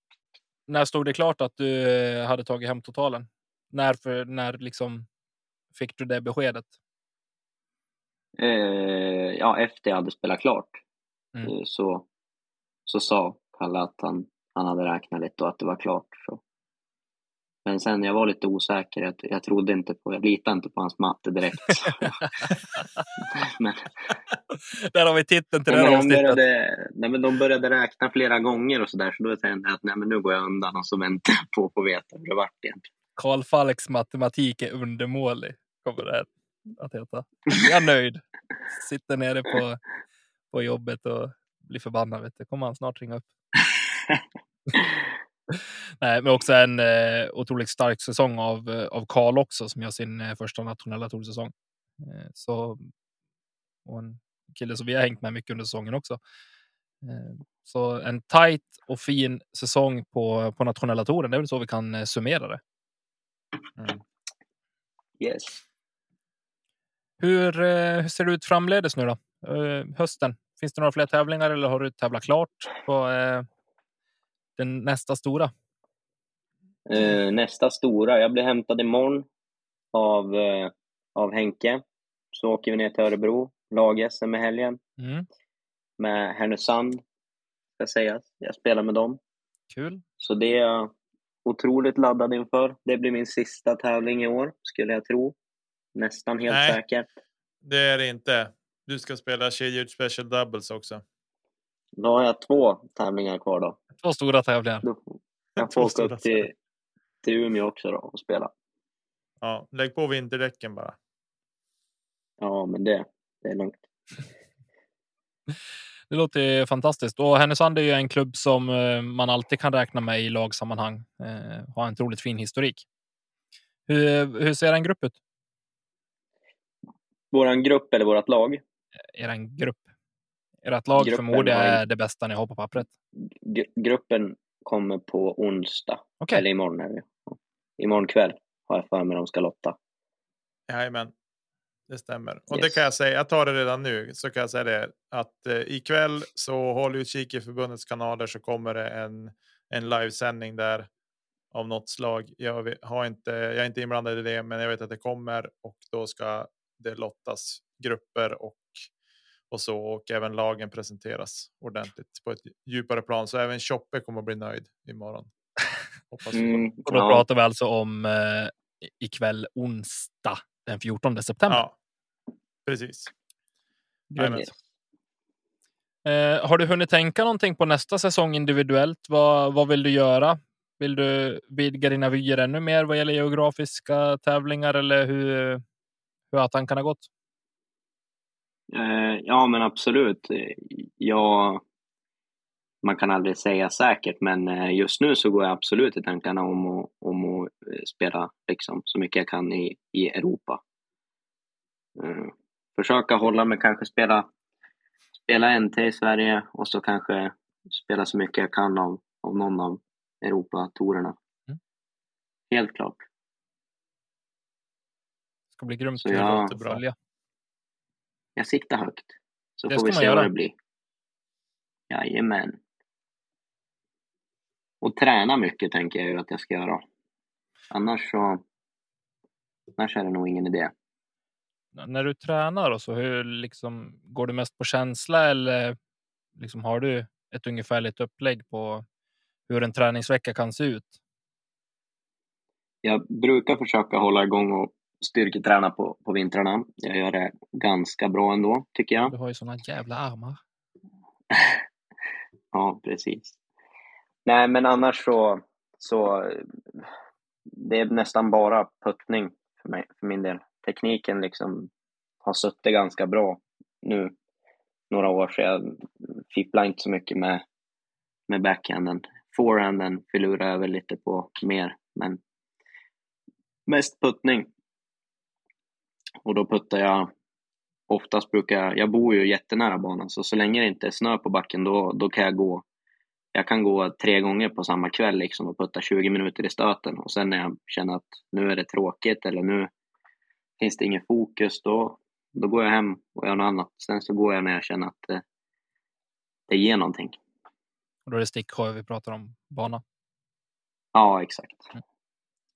När stod det klart att du eh, hade tagit hem totalen? När, för, när liksom fick du det beskedet? Eh, ja, efter jag hade spelat klart Mm. eh, så, så sa Kalle att han, han hade räknat lite och att det var klart. Så. Men sen jag var lite osäker. Jag, jag trodde inte på, jag litade inte på hans matte direkt. men, Där har vi titeln till det här de, avsnittet. började, nej, men de började räkna flera gånger och så där. Så då tänkte jag att nej, men nu går jag undan och så väntar jag på att få veta hur det vart egentligen. Karl Falks matematik är undermålig. Kommer det här att heta. Jag är nöjd. Sitter nere på, på jobbet och blir förbannad. Vet du. kommer han snart ringa upp. Nej, men också en eh, otroligt stark säsong av, eh, av Karl också som gör sin eh, första nationella toursäsong. Eh, så, och en kille som vi har hängt med mycket under säsongen också. Eh, så en tight och fin säsong på, på nationella touren. Det är väl så vi kan eh, summera det. Mm. Yes. Hur, eh, hur ser det ut framledes nu då? Eh, hösten? Finns det några fler tävlingar eller har du tävlat klart på eh, den nästa stora? Eh, nästa stora, jag blir hämtad imorgon av, eh, av Henke. Så åker vi ner till Örebro, lag-SM i helgen Mm, med Härnösand, ska sägas. Jag spelar med dem. kul. Så det är jag otroligt laddad inför. Det blir min sista tävling i år, skulle jag tro. Nästan helt Nej. säkert. Det är det inte. Du ska spela kedjeut special doubles också. Då har jag två tävlingar kvar då. Två stora tävlingar. jag Två får åka stora upp till, till Umeå också då och spela. Ja, lägg på vinterdäcken bara. Ja, men det, det är lugnt. Det låter ju fantastiskt. Och Härnösand är ju en klubb som eh, man alltid kan räkna med i lagsammanhang. Eh, har en otroligt fin historik. Hur, hur ser en grupp ut? Våran grupp eller vårat lag? Er en grupp? Ert lag Gruppen förmodar jag är det bästa ni har på pappret. Gr- gruppen kommer på onsdag. Okej, Eller imorgon är det. Imorgon kväll har jag för mig de ska lotta. Jajamän, det stämmer. Och det Yes. kan jag säga. Jag tar det redan nu så kan jag säga det att eh, ikväll så håll utkik i förbundets kanaler så kommer det en en livesändning där av något slag. Jag har inte. Jag är inte inblandad i det, men jag vet att det kommer och då ska det lottas grupper och och så och även lagen presenteras ordentligt på ett djupare plan. Så även Choppe kommer att bli nöjd imorgon. Hoppas. Mm, och då ja. pratar vi alltså om eh, ikväll onsdag den 14 september. Ja, precis. Yes. Eh, har du hunnit tänka någonting på nästa säsong individuellt? Vad, vad vill du göra? Vill du vidga dina vyer ännu mer vad gäller geografiska tävlingar eller hur, hur har tankarna gått? Eh, ja, men absolut. Jag, man kan aldrig säga säkert, men eh, just nu så går jag absolut i tankarna om att, om att eh, spela liksom, så mycket jag kan i, i Europa. Försöka hålla mig, kanske spela, spela NT i Sverige och så kanske spela så mycket jag kan av, av någon av Europatorerna. Mm. Helt klart. Det ska bli grymt Så kul ja. att följa. Jag siktar högt. Så Det får vi se vad det blir. Jajamän. Och träna mycket tänker jag ju att jag ska göra. Annars så... Annars är det nog ingen idé. När du tränar och så, hur liksom, går du mest på känsla eller liksom, har du ett ungefärligt upplägg på hur en träningsvecka kan se ut? Jag brukar försöka hålla igång och styrketräna på, på vintrarna. Jag gör det ganska bra ändå, tycker jag. Du har ju såna jävla armar. Ja, precis. Nej, men annars så... så det är nästan bara puttning för, mig, för min del. Tekniken liksom har suttit ganska bra nu några år, så jag fipplar inte så mycket med, med backhanden. forehanden filurar jag väl lite på mer, men mest puttning. Och då puttar jag, oftast brukar jag, jag bor ju jättenära banan, så så länge det inte är snö på backen då, då kan jag gå jag kan gå tre gånger på samma kväll liksom och putta 20 minuter i stöten och sen när jag känner att nu är det tråkigt eller nu finns det ingen fokus, då, då går jag hem och gör något annat. Sen så går jag när jag känner att det, det ger någonting. Och då är det sticksjö vi pratar om, bana? Ja, exakt. Mm.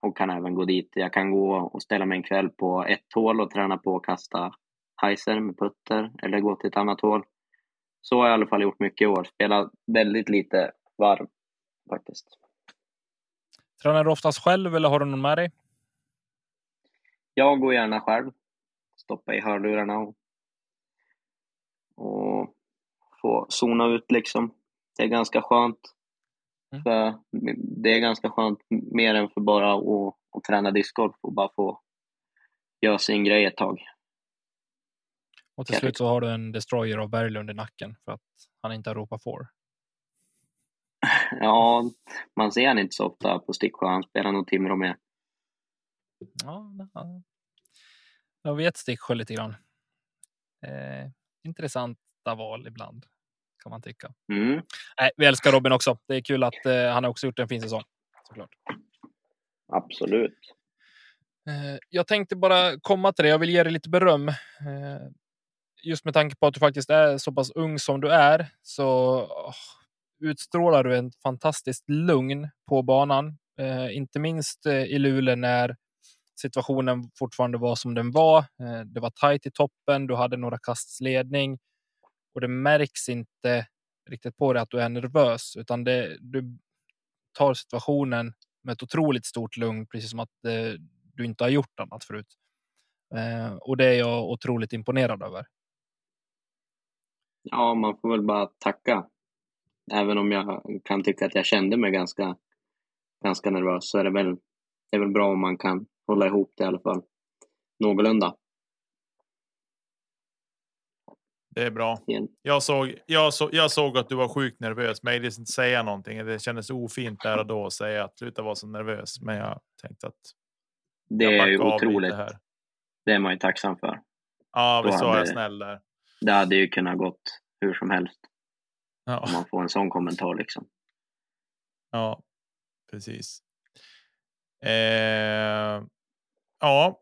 Och kan även gå dit. Jag kan gå och ställa mig en kväll på ett hål och träna på att kasta heiser med putter eller gå till ett annat hål. Så har jag i alla fall gjort mycket i år. Spelat väldigt lite varv faktiskt. Tränar du oftast själv eller har du någon med dig? Jag går gärna själv. Stoppa i hörlurarna och, och få zona ut liksom. Det är ganska skönt. Mm. Det är ganska skönt mer än för bara att, att träna discgolf och bara få göra sin grej ett tag. Och till slut så har du en destroyer av Berglund i nacken för att han inte har ropat får. Ja, man ser han inte så ofta på Sticksjö. Han spelar nog Timrå med. Ja, jag vet Sticksjö lite grann. Eh, intressanta val ibland kan man tycka. Mm. Nej, vi älskar Robin också. Det är kul att eh, han har också gjort en fin säsong. Såklart. Absolut. Eh, jag tänkte bara komma till det. Jag vill ge dig lite beröm. Eh, just med tanke på att du faktiskt är så pass ung som du är så oh, utstrålar du en fantastiskt lugn på banan. Eh, inte minst eh, i Luleå när situationen fortfarande var som den var. Eh, det var tajt i toppen, du hade några kasts ledning och det märks inte riktigt på dig att du är nervös, utan det, du tar situationen med ett otroligt stort lugn, precis som att eh, du inte har gjort annat förut. Eh, och det är jag otroligt imponerad över. Ja, man får väl bara tacka. Även om jag kan tycka att jag kände mig ganska, ganska nervös så är det väl, det är väl bra om man kan hålla ihop det i alla fall. Någorlunda. Det är bra. Jag såg, jag, så, jag såg att du var sjukt nervös, men jag ville inte säga någonting. Det kändes ofint där och då att säga att sluta vara så nervös. Men jag tänkte att. Det är ju otroligt. Här. Det är man ju tacksam för. Ja, visst var jag snäll där. Det hade ju kunnat gått hur som helst. Ja. Om man får en sån kommentar liksom. Ja, precis. Eh, ja,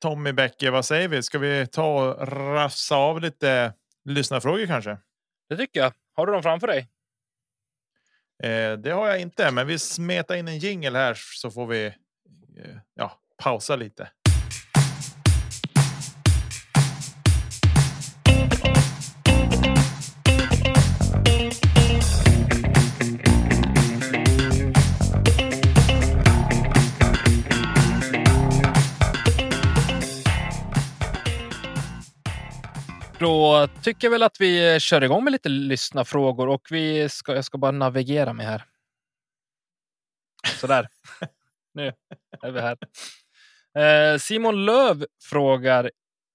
Tommy Bäcke, vad säger vi? Ska vi ta och rafsa av lite lyssnarfrågor kanske? Det tycker jag. Har du dem framför dig? Eh, det har jag inte, men vi smetar in en jingel här så får vi eh, ja, pausa lite. Då tycker jag väl att vi kör igång med lite lyssna frågor och vi ska, jag ska bara navigera mig här. Så där. nu är vi här. Eh, Simon Löv frågar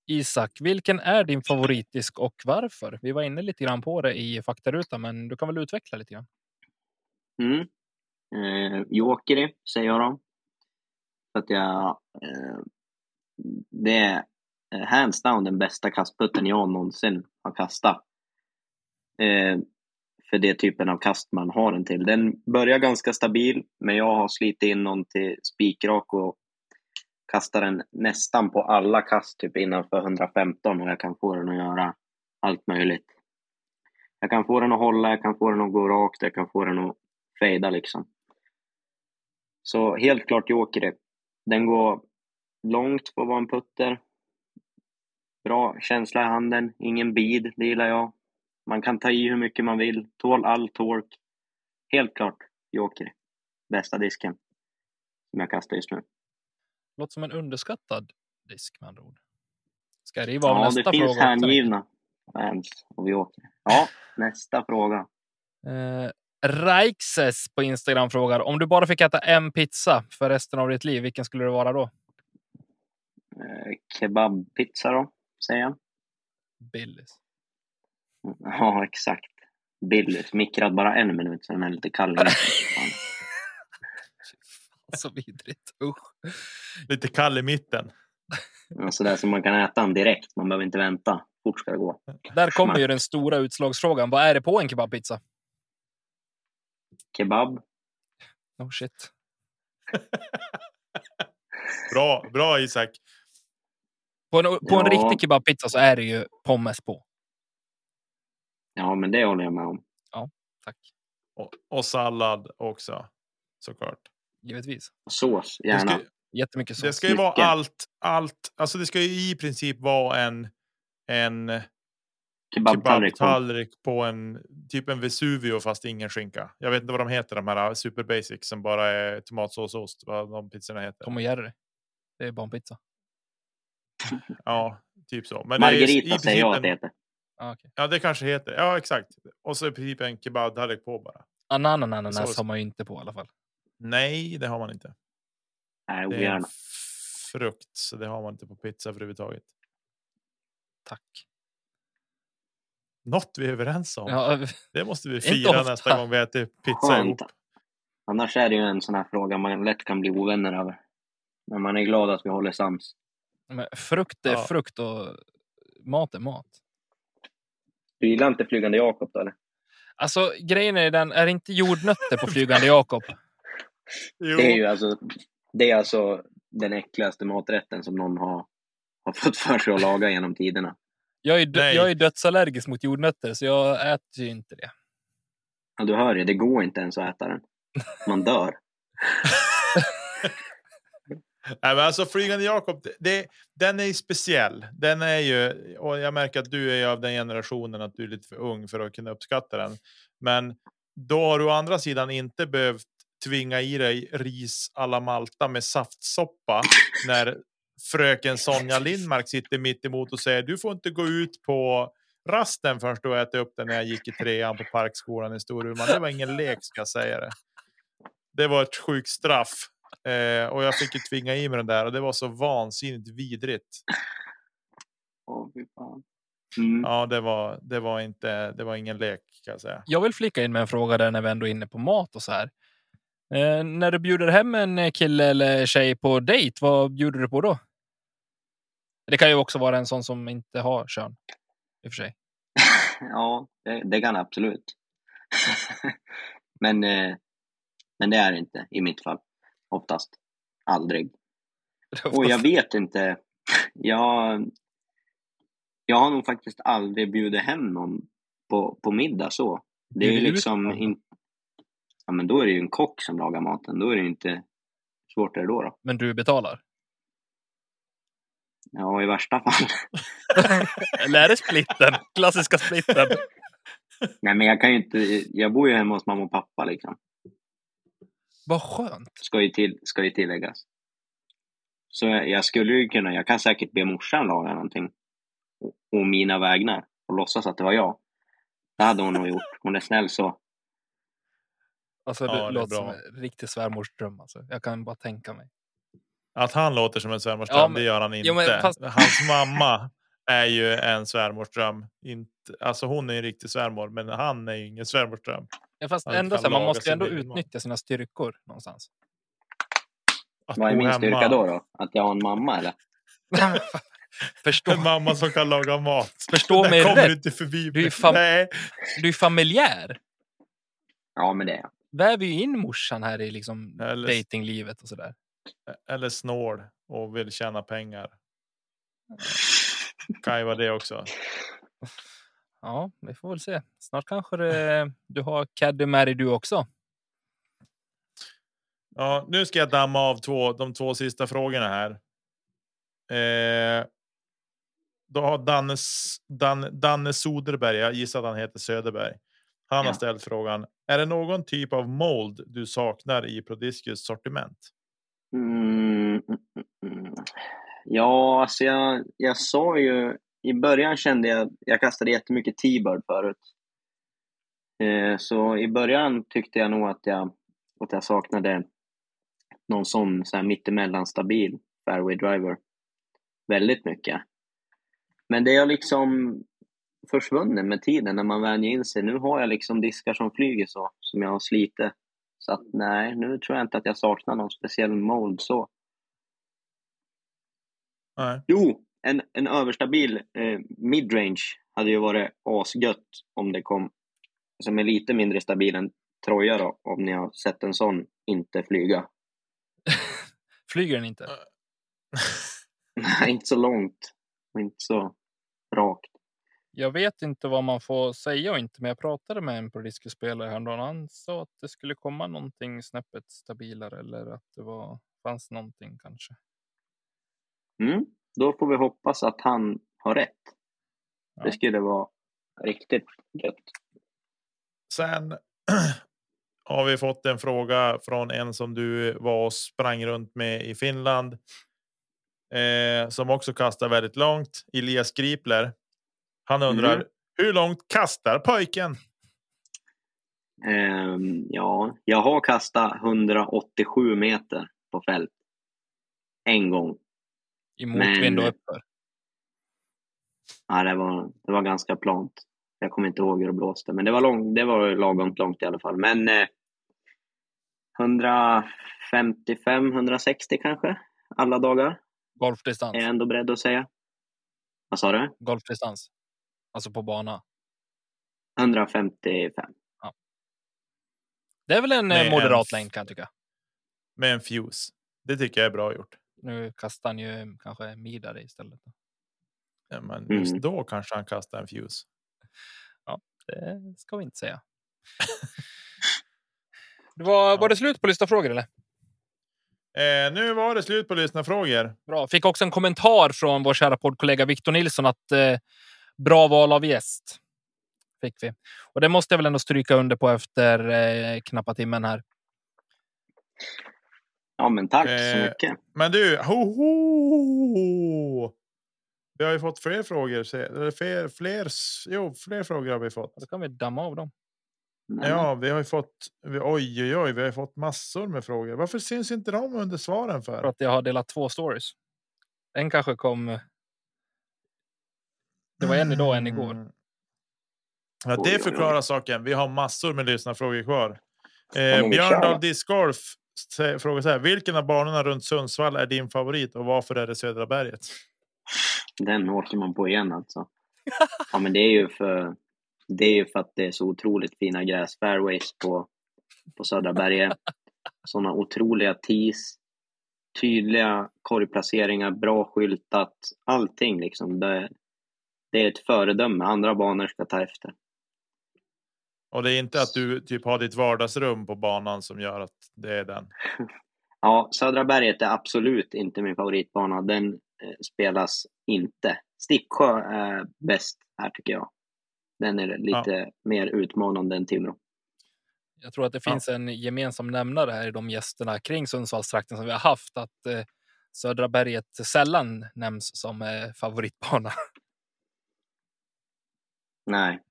Isak, vilken är din favoritdisk och varför? Vi var inne lite grann på det i faktarutan, men du kan väl utveckla lite grann? Mm. Eh, Jokeri säger jag då. För att jag, eh, det Eh, hands down den bästa kastputten jag någonsin har kastat. Eh, för det typen av kast man har den till. Den börjar ganska stabil, men jag har slitit in någon till spikrak och kastar den nästan på alla kast typ innanför 115 och jag kan få den att göra allt möjligt. Jag kan få den att hålla, jag kan få den att gå rakt, jag kan få den att fejda liksom. Så helt klart Jokeri. Den går långt för att vara en putter. Bra känsla i handen, ingen bid, det gillar jag. Man kan ta i hur mycket man vill, tål all tork. Helt klart Joker. Bästa disken som jag kastar just nu. Låter som en underskattad disk med andra ord. Ska riva av ja, nästa fråga? Ja, det finns hängivna fans av Joker. Ja, nästa fråga. Eh, Raikses på Instagram frågar om du bara fick äta en pizza för resten av ditt liv, vilken skulle det vara då? Eh, kebabpizza då säger jag. Billys. Ja, exakt. Billys, mikrad bara en minut så den är lite kall. Så vidrigt. Usch. Lite kall i mitten. Ja, Sådär som man kan äta den direkt, man behöver inte vänta. Fort ska det gå. Där kommer ju den stora utslagsfrågan. Vad är det på en kebabpizza? Kebab, Oh shit. Bra, bra Isak. På en, på en Ja. riktig kebabpizza så är det ju pommes på. ja men det håller jag med om. Tack. Och, och sallad också. Såklart. Givetvis. Sås, Det gärna. ska, Jättemycket det sås. ska ju vara Mycket. allt, allt. Alltså det ska ju i princip vara en, en Kebabtallrik. på. kebabtallrik på en typ en Vesuvio fast ingen skinka. Jag vet inte vad de heter de här super basic som bara är tomatsås och ost. Vad de pizzorna heter. Tom och Jerry. Det är barnpizza. Ja, typ så. Men det är i Margarita säger jag att det heter. Ah, okay. Ja, det kanske heter. Ja, exakt. Och så i princip en kebabtallrik på bara. Ananas Sås. har man ju inte på i alla fall. Nej, det har man inte. Nej, Det är frukt, så det har man inte på pizza överhuvudtaget. Tack. Något vi är överens om. Ja, Det måste vi fira nästa gång vi äter pizza ihop. Skönt. Annars är det ju en sån här fråga man lätt kan bli ovänner över. Men man är glad att vi håller sams. Men frukt är Ja. frukt och mat är mat. Du gillar inte Flygande Jakob då eller? Alltså grejen är den, är det inte jordnötter på Flygande Jakob? Jo, Det är ju alltså, det är alltså den äckligaste maträtten som någon har, har fått för sig att laga genom tiderna. Jag är, Nej. jag är dödsallergisk mot jordnötter så jag äter ju inte det. Ja, du hör ju, det går inte ens att äta den. Man dör. Nej, men alltså Flygande Jakob, det- det, den är ju speciell. Den är ju, och jag märker att du är av den generationen att du är lite för ung för att kunna uppskatta den. Men då har du å andra sidan inte behövt tvinga i dig ris alla Malta med saftsoppa när fröken Sonja Lindmark sitter mitt emot och säger du får inte gå ut på rasten förrän du äter ätit upp den när jag gick i trean på Parkskolan i Storuman. Det var ingen lek ska jag säga det. Det var ett sjukt straff eh, och jag fick ju tvinga i mig den där och det var så vansinnigt vidrigt. Fan. Mm. Ja, det var, det var inte, det var ingen lek kan jag säga. Jag vill flika in med en fråga där när vi ändå är inne på mat och så här. Eh, när du bjuder hem en kille eller tjej på dejt, vad bjuder du på då? Det kan ju också vara en sån som inte har kön. I och för sig. Ja, det, det kan absolut. men, eh, men det är det inte i mitt fall. Oftast. Aldrig. Och jag vet inte. Jag, jag har nog faktiskt aldrig bjudit hem någon på, på middag så. Det är ju liksom någon? in, Ja, men då är det ju en kock som lagar maten. Då är det ju inte svårt är då, då. Men du betalar? Ja, i värsta fall. Eller är det splitten? Klassiska splitten. Nej, men jag kan ju inte. Jag bor ju hemma hos mamma och pappa liksom. Vad skönt. Ska ju, till, ska ju tilläggas. Så jag, jag skulle ju kunna. Jag kan säkert be morsan laga någonting. Och, och mina vägnar. Och låtsas att det var jag. Det hade hon nog gjort. Hon är snäll så. Alltså, Ja, det det är låter som bra. en riktig svärmorsdröm. Alltså. Jag kan bara tänka mig. Att han låter som en svärmorsdröm, Ja, men- det gör han inte. Jo, men fast- Hans mamma är ju en svärmorsdröm. Inte, alltså hon är en riktig svärmor, men han är ju ingen svärmorsdröm. Ja, fast Han ändå så här, man måste ändå utnyttja sina styrkor någonstans. Att Vad är min hemma. styrka då, då? Att jag har en mamma eller? Förstå, En mamma som kan laga mat. förstå mig kommer rätt. du inte förbi. Du är fam- Nej, Du är familjär. Ja, men det är jag. Väver ju in morsan här i liksom Eller- datinglivet och sådär. eller snål och vill tjäna pengar. Kan ju vara det också. Ja, vi får väl se. Snart kanske det, du har Caddy med dig du också. Ja, nu ska jag damma av två, de två sista frågorna här. Eh, då har Dannes, Dan, Danne Soderberg, jag gissar att han heter Söderberg. Han har Ja. ställt frågan. Är det någon typ av mold du saknar i Prodiscus sortiment? Mm, mm, mm, mm. Ja, alltså jag, jag sa ju... I början kände jag... Jag kastade jättemycket T-bird förut. Eh, så i början tyckte jag nog att jag, att jag saknade någon sån så här mittemellan stabil fairway driver. Väldigt mycket. Men det har liksom försvunnit med tiden när man vänjer in sig. Nu har jag liksom diskar som flyger så, som jag har slitit. Så att nej, nu tror jag inte att jag saknar någon speciell mold så. Nej. Jo, en, en överstabil eh, midrange hade ju varit asgött om det kom, som är lite mindre stabil än Troja då, om ni har sett en sån inte flyga. Flyger den inte? Nej, inte så långt och inte så rakt. Jag vet inte vad man får säga och inte, men jag pratade med en Prodiscus-spelare häromdagen. Han sa att det skulle komma någonting snäppet stabilare eller att det var, fanns någonting kanske. Mm. Då får vi hoppas att han har rätt. Ja. Det skulle vara riktigt gött. Sen har vi fått en fråga från en som du var och sprang runt med i Finland. Eh, som också kastar väldigt långt. Elias Gripler. Han undrar Mm. hur långt kastar pojken? Ehm, ja, jag har kastat 187 meter på fält. En gång. I motvind och Men- uppför. Ja, det, var, det var ganska plant. Jag kommer inte ihåg hur det blåste, men det var, lång, det var lagom långt i alla fall. Men eh, 155-160 kanske, alla dagar, Golfdistans. är jag ändå beredd att säga. Vad sa du? Golfdistans. Alltså på bana. 155. Det är väl en Med eh, en moderat f- längd kan jag tycka. Med en fuse. Det tycker jag är bra gjort. Nu kastar han ju kanske midare istället. Ja, Men just Mm. då kanske han kastar en fuse. Det ska vi inte säga. det var, var det slut på lista frågor eller? Eh, nu var det slut på lyssnarfrågor. Bra. Fick också en kommentar från vår kära poddkollega Victor Nilsson att eh, bra val av gäst. Fick vi. Och det måste jag väl ändå stryka under på efter eh, knappa timmen här. Ja, men tack så Eh, mycket. Men du, ho, ho! Vi har ju fått fler frågor. fler, fler, jo, fler frågor har vi fått. Då kan vi damma av dem. Nej, Ja, vi har ju fått. vi- Oj, oj, oj, vi har ju fått massor med frågor. Varför syns inte de under svaren För för? att jag har delat två stories. En kanske kom. Det var en idag en igår. Mm. Ja, det förklarar saken. Vi har massor med lyssnarfrågor kvar. Eh, men vi kör Frågar så här. Vilken av banorna runt Sundsvall är din favorit och varför är det Södra berget? Den åker man på igen alltså. Ja, men det är ju för, det är ju för att det är så otroligt fina gräsfairways på, på Södra berget. Sådana otroliga tees, tydliga korgplaceringar, bra skyltat, allting liksom. Det, det är ett föredöme. Andra banor ska ta efter. Och det är inte att du typ har ditt vardagsrum på banan som gör att det är den. Ja, Södra berget är absolut inte min favoritbana. Den eh, spelas inte. Sticksjö är bäst här tycker jag. Den är lite mer utmanande än Timrå. Jag tror att det Ja. finns en gemensam nämnare här i de gästerna kring Sundsvallstrakten som vi har haft. Att eh, Södra berget sällan nämns som eh, favoritbana. Nej,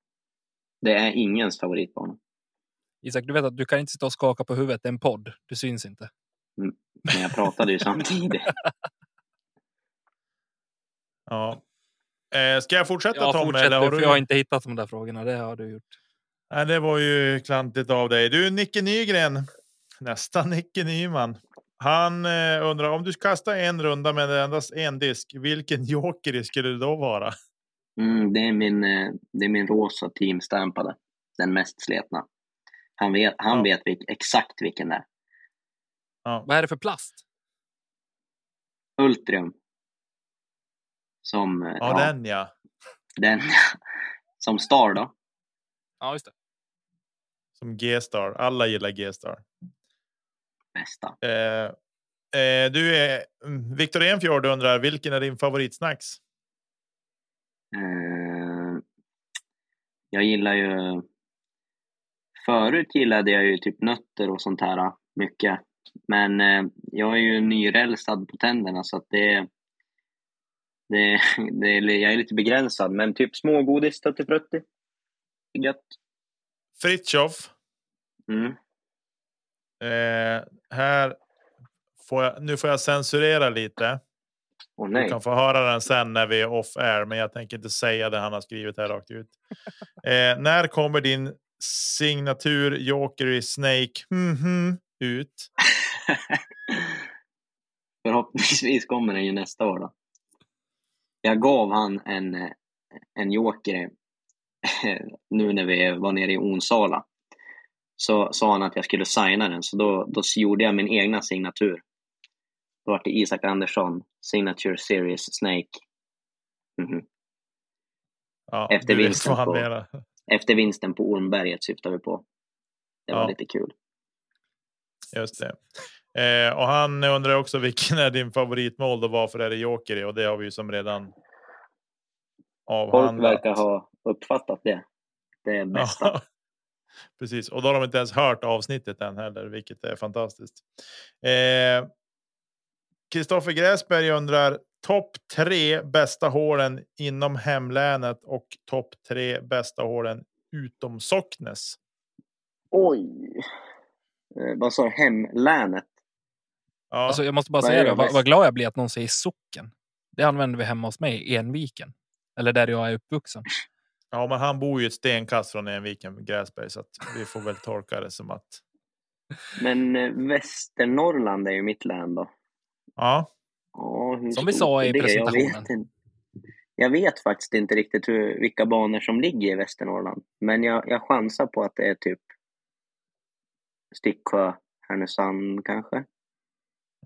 det är ingens favoritbana. Isak, du vet att du kan inte sitta och skaka på huvudet. Det är en podd. Du syns inte. Men jag pratade ju samtidigt. Ja. Eh, ska jag fortsätta Jag Tom? fortsätter, Eller har för du... jag har inte hittat de där frågorna. Det har du gjort. Nej, det var ju klantigt av dig. Du, Nicke Nygren. Nästan Nicke Nyman. Han eh, undrar om du kastar en runda med endast en disk. Vilken joker skulle det då vara? Mm, det, är min, eh, det är min rosa teamstampade. Den mest sletna. Han vet, han Ja. vet vilk, exakt vilken det är. Ja. Vad är det för plast? Ultrium. Som, eh, Ja, den ja. den. Som Star då. Ja, just det. Som G-star. Alla gillar G-star. Bästa. Eh, eh, du är mm, Viktor Enfjord undrar vilken är din favoritsnacks? Eh, jag gillar ju... Förut gillade jag ju typ nötter och sånt här mycket. Men eh, jag är ju nyrälsad på tänderna så att det, det, det är, jag är lite begränsad. Men typ smågodis, tuttifrutti. Gött. Fritjof. Mm. Eh, här får jag, nu får jag censurera lite. Du nej. kan få höra den sen när vi är off air, men jag tänker inte säga det han har skrivit här rakt ut. Eh, när kommer din signatur Joker i Snake mhm, ut? Förhoppningsvis kommer den ju nästa år då. Jag gav han en, eh, en joker nu när vi var nere i Onsala. Så sa han att jag skulle signa den, så då, då gjorde jag min egna signatur. Då var det Isak Andersson, Signature Series Snake. Mhm. Ja, Efter vinsten på-. Efter vinsten på Ormberget syftar vi på. Det var Ja. lite kul. Just det. Eh, och han undrar också vilken är din favoritmål och varför är det Joker i? Och det har vi ju som redan Folk avhandlat. verkar ha uppfattat det. Det är bästa. Ja, precis, och då har de inte ens hört avsnittet än heller, vilket är fantastiskt. Eh, Kristoffer Gräsberg undrar topp tre bästa hålen inom hemlänet och topp tre bästa hålen utom Socknes. Oj! Eh, vad sa? Hemlänet? Ja, Alltså, jag måste bara Vad säga det vad, glad jag blir att någon säger socken. Det använder vi hemma hos mig i Enviken. Eller där jag är uppvuxen. ja, men han bor ju ett stenkast från Enviken, Gräsberg, så att vi får väl tolka det som att. Men eh, Västernorrland är ju mitt län då. Ja, Ja, Som vi sa i det? Jag presentationen. vet, inte. jag vet faktiskt inte riktigt hur, vilka banor som ligger i Västernorrland. Men jag, jag chansar på att det är typ Sticksjö, Härnösand kanske.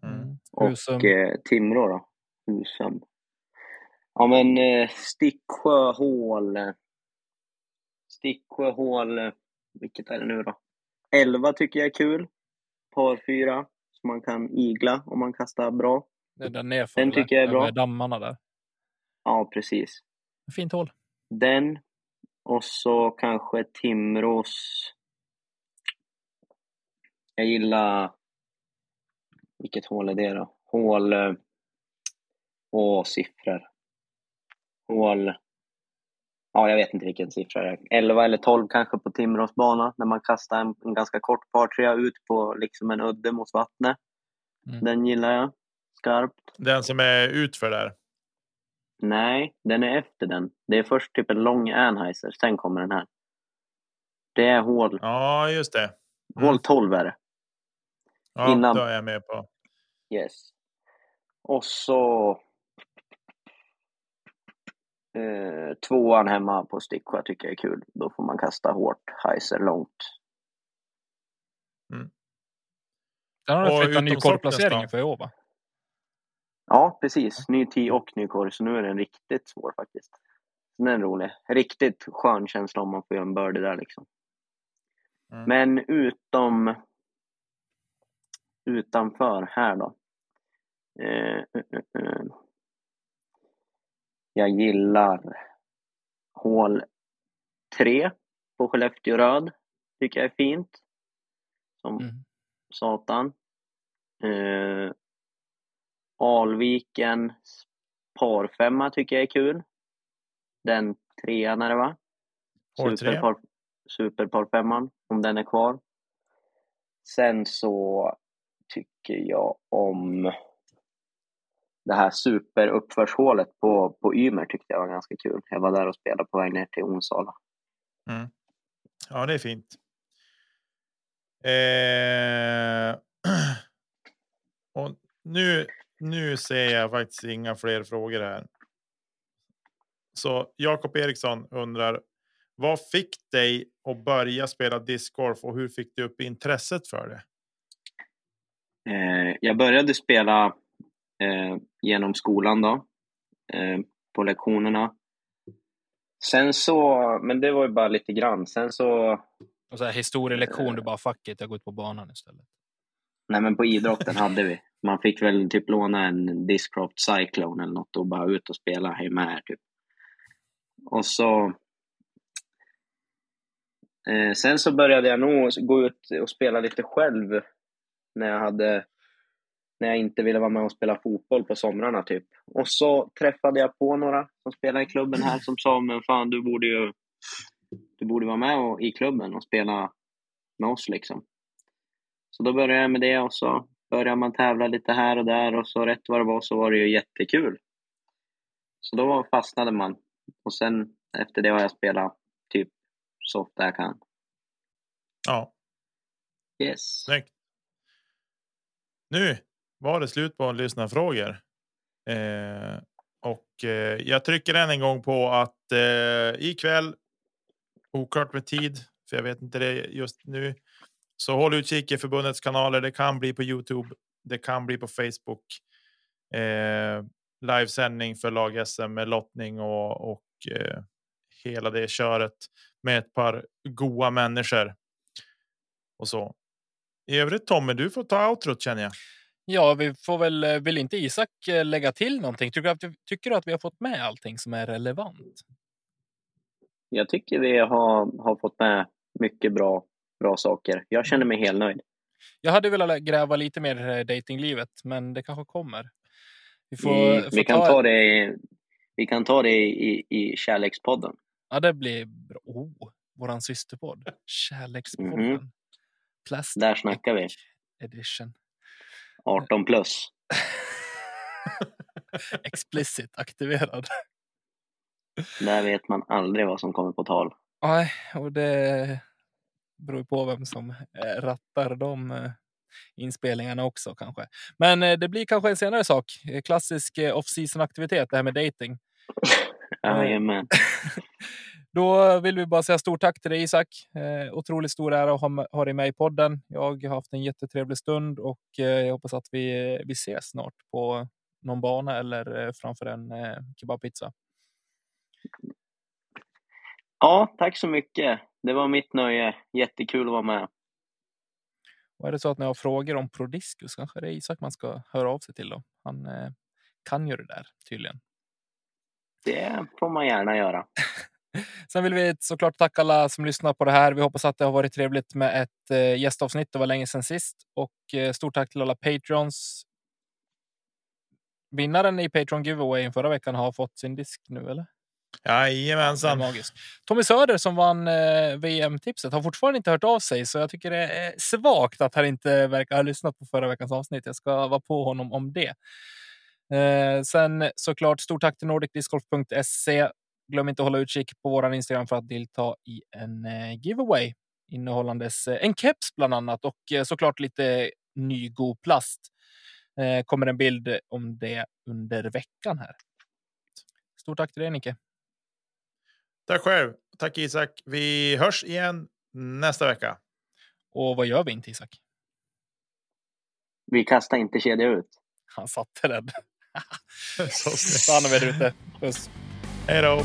mm. Och Husum. eh, Timrå då. Husum. Ja men eh, Sticksjö, Hål. Sticksjö, Hål. eh, Vilket är det nu då? 11 tycker jag är kul. Par fyra. Så man kan igla om man kastar bra. Är där nerför. Den tycker jag är bra. Dammarna där. Ja, precis. Fint hål. Den. Och så kanske Timrås. Jag gillar... Vilket hål är det då? Hål... eh, Och siffror. Hål... Ja, jag vet inte vilken siffra det är. 11 eller 12 kanske på Timrås bana. När man kastar en, en ganska kort par trea ut på liksom en udde mot vattnet. Mm. Den gillar jag. Skarpt. den som är utför där. Nej, den är efter den. Det är först typ en lång Anheuser, sen kommer den här. Det är hål, Ja, just det. Mm. hål 12 är det. Ja, Innan. då är jag med på. Yes. Och så... Eh, tvåan hemma på Sticksjö tycker jag är kul. Då får man kasta hårt, Heiser långt. Där har du Och flyttat ny utom Socknes korgplacering då? för i år va? Ja, precis. Ny tee och ny korg, så nu är den riktigt svår faktiskt. Den är rolig. Riktigt skön känsla om man får göra en birdie där liksom. Mm. Men utom utanför här då. Eh, eh, eh. Jag gillar hål 3 på Skellefteå röd. Tycker jag är fint. Som Mm. satan. Eh, Alviken parfemma tycker jag är kul. Den trean är det va? Superpar, superparfemman, om den är kvar. Sen så tycker jag om det här superuppförshålet på, på Ymer tyckte jag var ganska kul. Jag var där och spelade på väg ner till Onsala. Mm. Ja, det är fint. Eh, och nu, nu ser jag faktiskt inga fler frågor här. Så Jakob Eriksson undrar. Vad fick dig att börja spela discgolf och hur fick du upp intresset för det? Eh, jag började spela genom skolan då, eh, på lektionerna. Sen så, men det var ju bara lite grann. Sen så, Och så här historielektion, du bara fuck it, jag går ut på banan istället. nej men på idrotten hade vi. Man fick väl typ låna en Discraft Cyclone eller något och bara ut och spela hemma här typ. Och så eh, Sen så började jag nog gå ut och spela lite själv när jag hade när jag inte ville vara med och spela fotboll på somrarna typ. Och så träffade jag på några som spelar i klubben här som sa men fan du borde ju du borde vara med och, i klubben och spela med oss liksom. Så då började jag med det och så började man tävla lite här och där och så rätt vad det var så var det ju jättekul. Så då fastnade man. Och sen efter det har jag spelat typ så ofta jag kan. Ja, Yes. snyggt. Nu var det slut på lyssnarfrågor. Eh, och eh, jag trycker än en gång på att eh, ikväll, oklart med tid, för jag vet inte det just nu, så håll utkik i förbundets kanaler. Det kan bli på Youtube. Det kan bli på Facebook. Eh, livesändning för lag-SM med lottning och, och eh, hela det köret med ett par goa människor. Och så. I övrigt Tommy, du får ta outrot känner jag. Ja, vi får väl, eh, vill inte Isak eh, lägga till någonting? Tycker du, tycker du att vi har fått med allting som är relevant? Jag tycker vi har, har fått med mycket bra, bra saker. Jag känner mig helt nöjd. Jag hade velat gräva lite mer i det här datinglivet, men det kanske kommer. Vi får, Mm, får vi, kan ta det, vi kan ta det i, i Kärlekspodden. Ja, det blir bra. Oh, våran systerpodd. Kärlekspodden. Mhm. Plastic Där snackar vi. edition. 18 plus. Explicit aktiverad. Där vet man aldrig vad som kommer på tal. Nej, och det beror på vem som eh, rattar de eh, inspelningarna också kanske. Men eh, det blir kanske en senare sak. Klassisk eh, off-season aktivitet, det här med dating. Jajamän. Då vill vi bara säga stort tack till dig Isak. Eh, otroligt stor ära att ha, ha dig med i podden. Jag har haft en jättetrevlig stund och eh, jag hoppas att vi, vi ses snart på någon bana eller eh, framför en eh, kebabpizza. Ja, tack så mycket. Det var mitt nöje. Jättekul att vara med. Och är det så att ni har frågor om Prodiscus kanske det är Isak man ska höra av sig till. Då. Han eh, kan ju det där tydligen. Det får man gärna göra. Sen vill vi såklart tacka alla som lyssnar på det här. Vi hoppas att det har varit trevligt med ett eh, gästavsnitt. Det var länge sedan sist och eh, stort tack till alla Patreons. Vinnaren i Patreon giveaway förra veckan har fått sin disk nu, eller? Jajamensan. magiskt. Tommy Söder som vann eh, VM-tipset har fortfarande inte hört av sig, så jag tycker det är svagt att han inte verkar ha lyssnat på förra veckans avsnitt. Jag ska vara på honom om det. Eh, sen såklart stort tack till nordicdiscgolf.se. Glöm inte att hålla utkik på vår Instagram för att delta i en eh, giveaway innehållandes eh, en keps bland annat och eh, såklart lite ny god plast. Kommer en bild om det under veckan här. Stort tack till dig Nicke. Tack själv. Tack Isak. Vi hörs igen nästa vecka. Och vad gör vi inte Isak? Vi kastar inte kedja ut. Han satte den. Så snyggt. Han är ute. Puss. Hej då.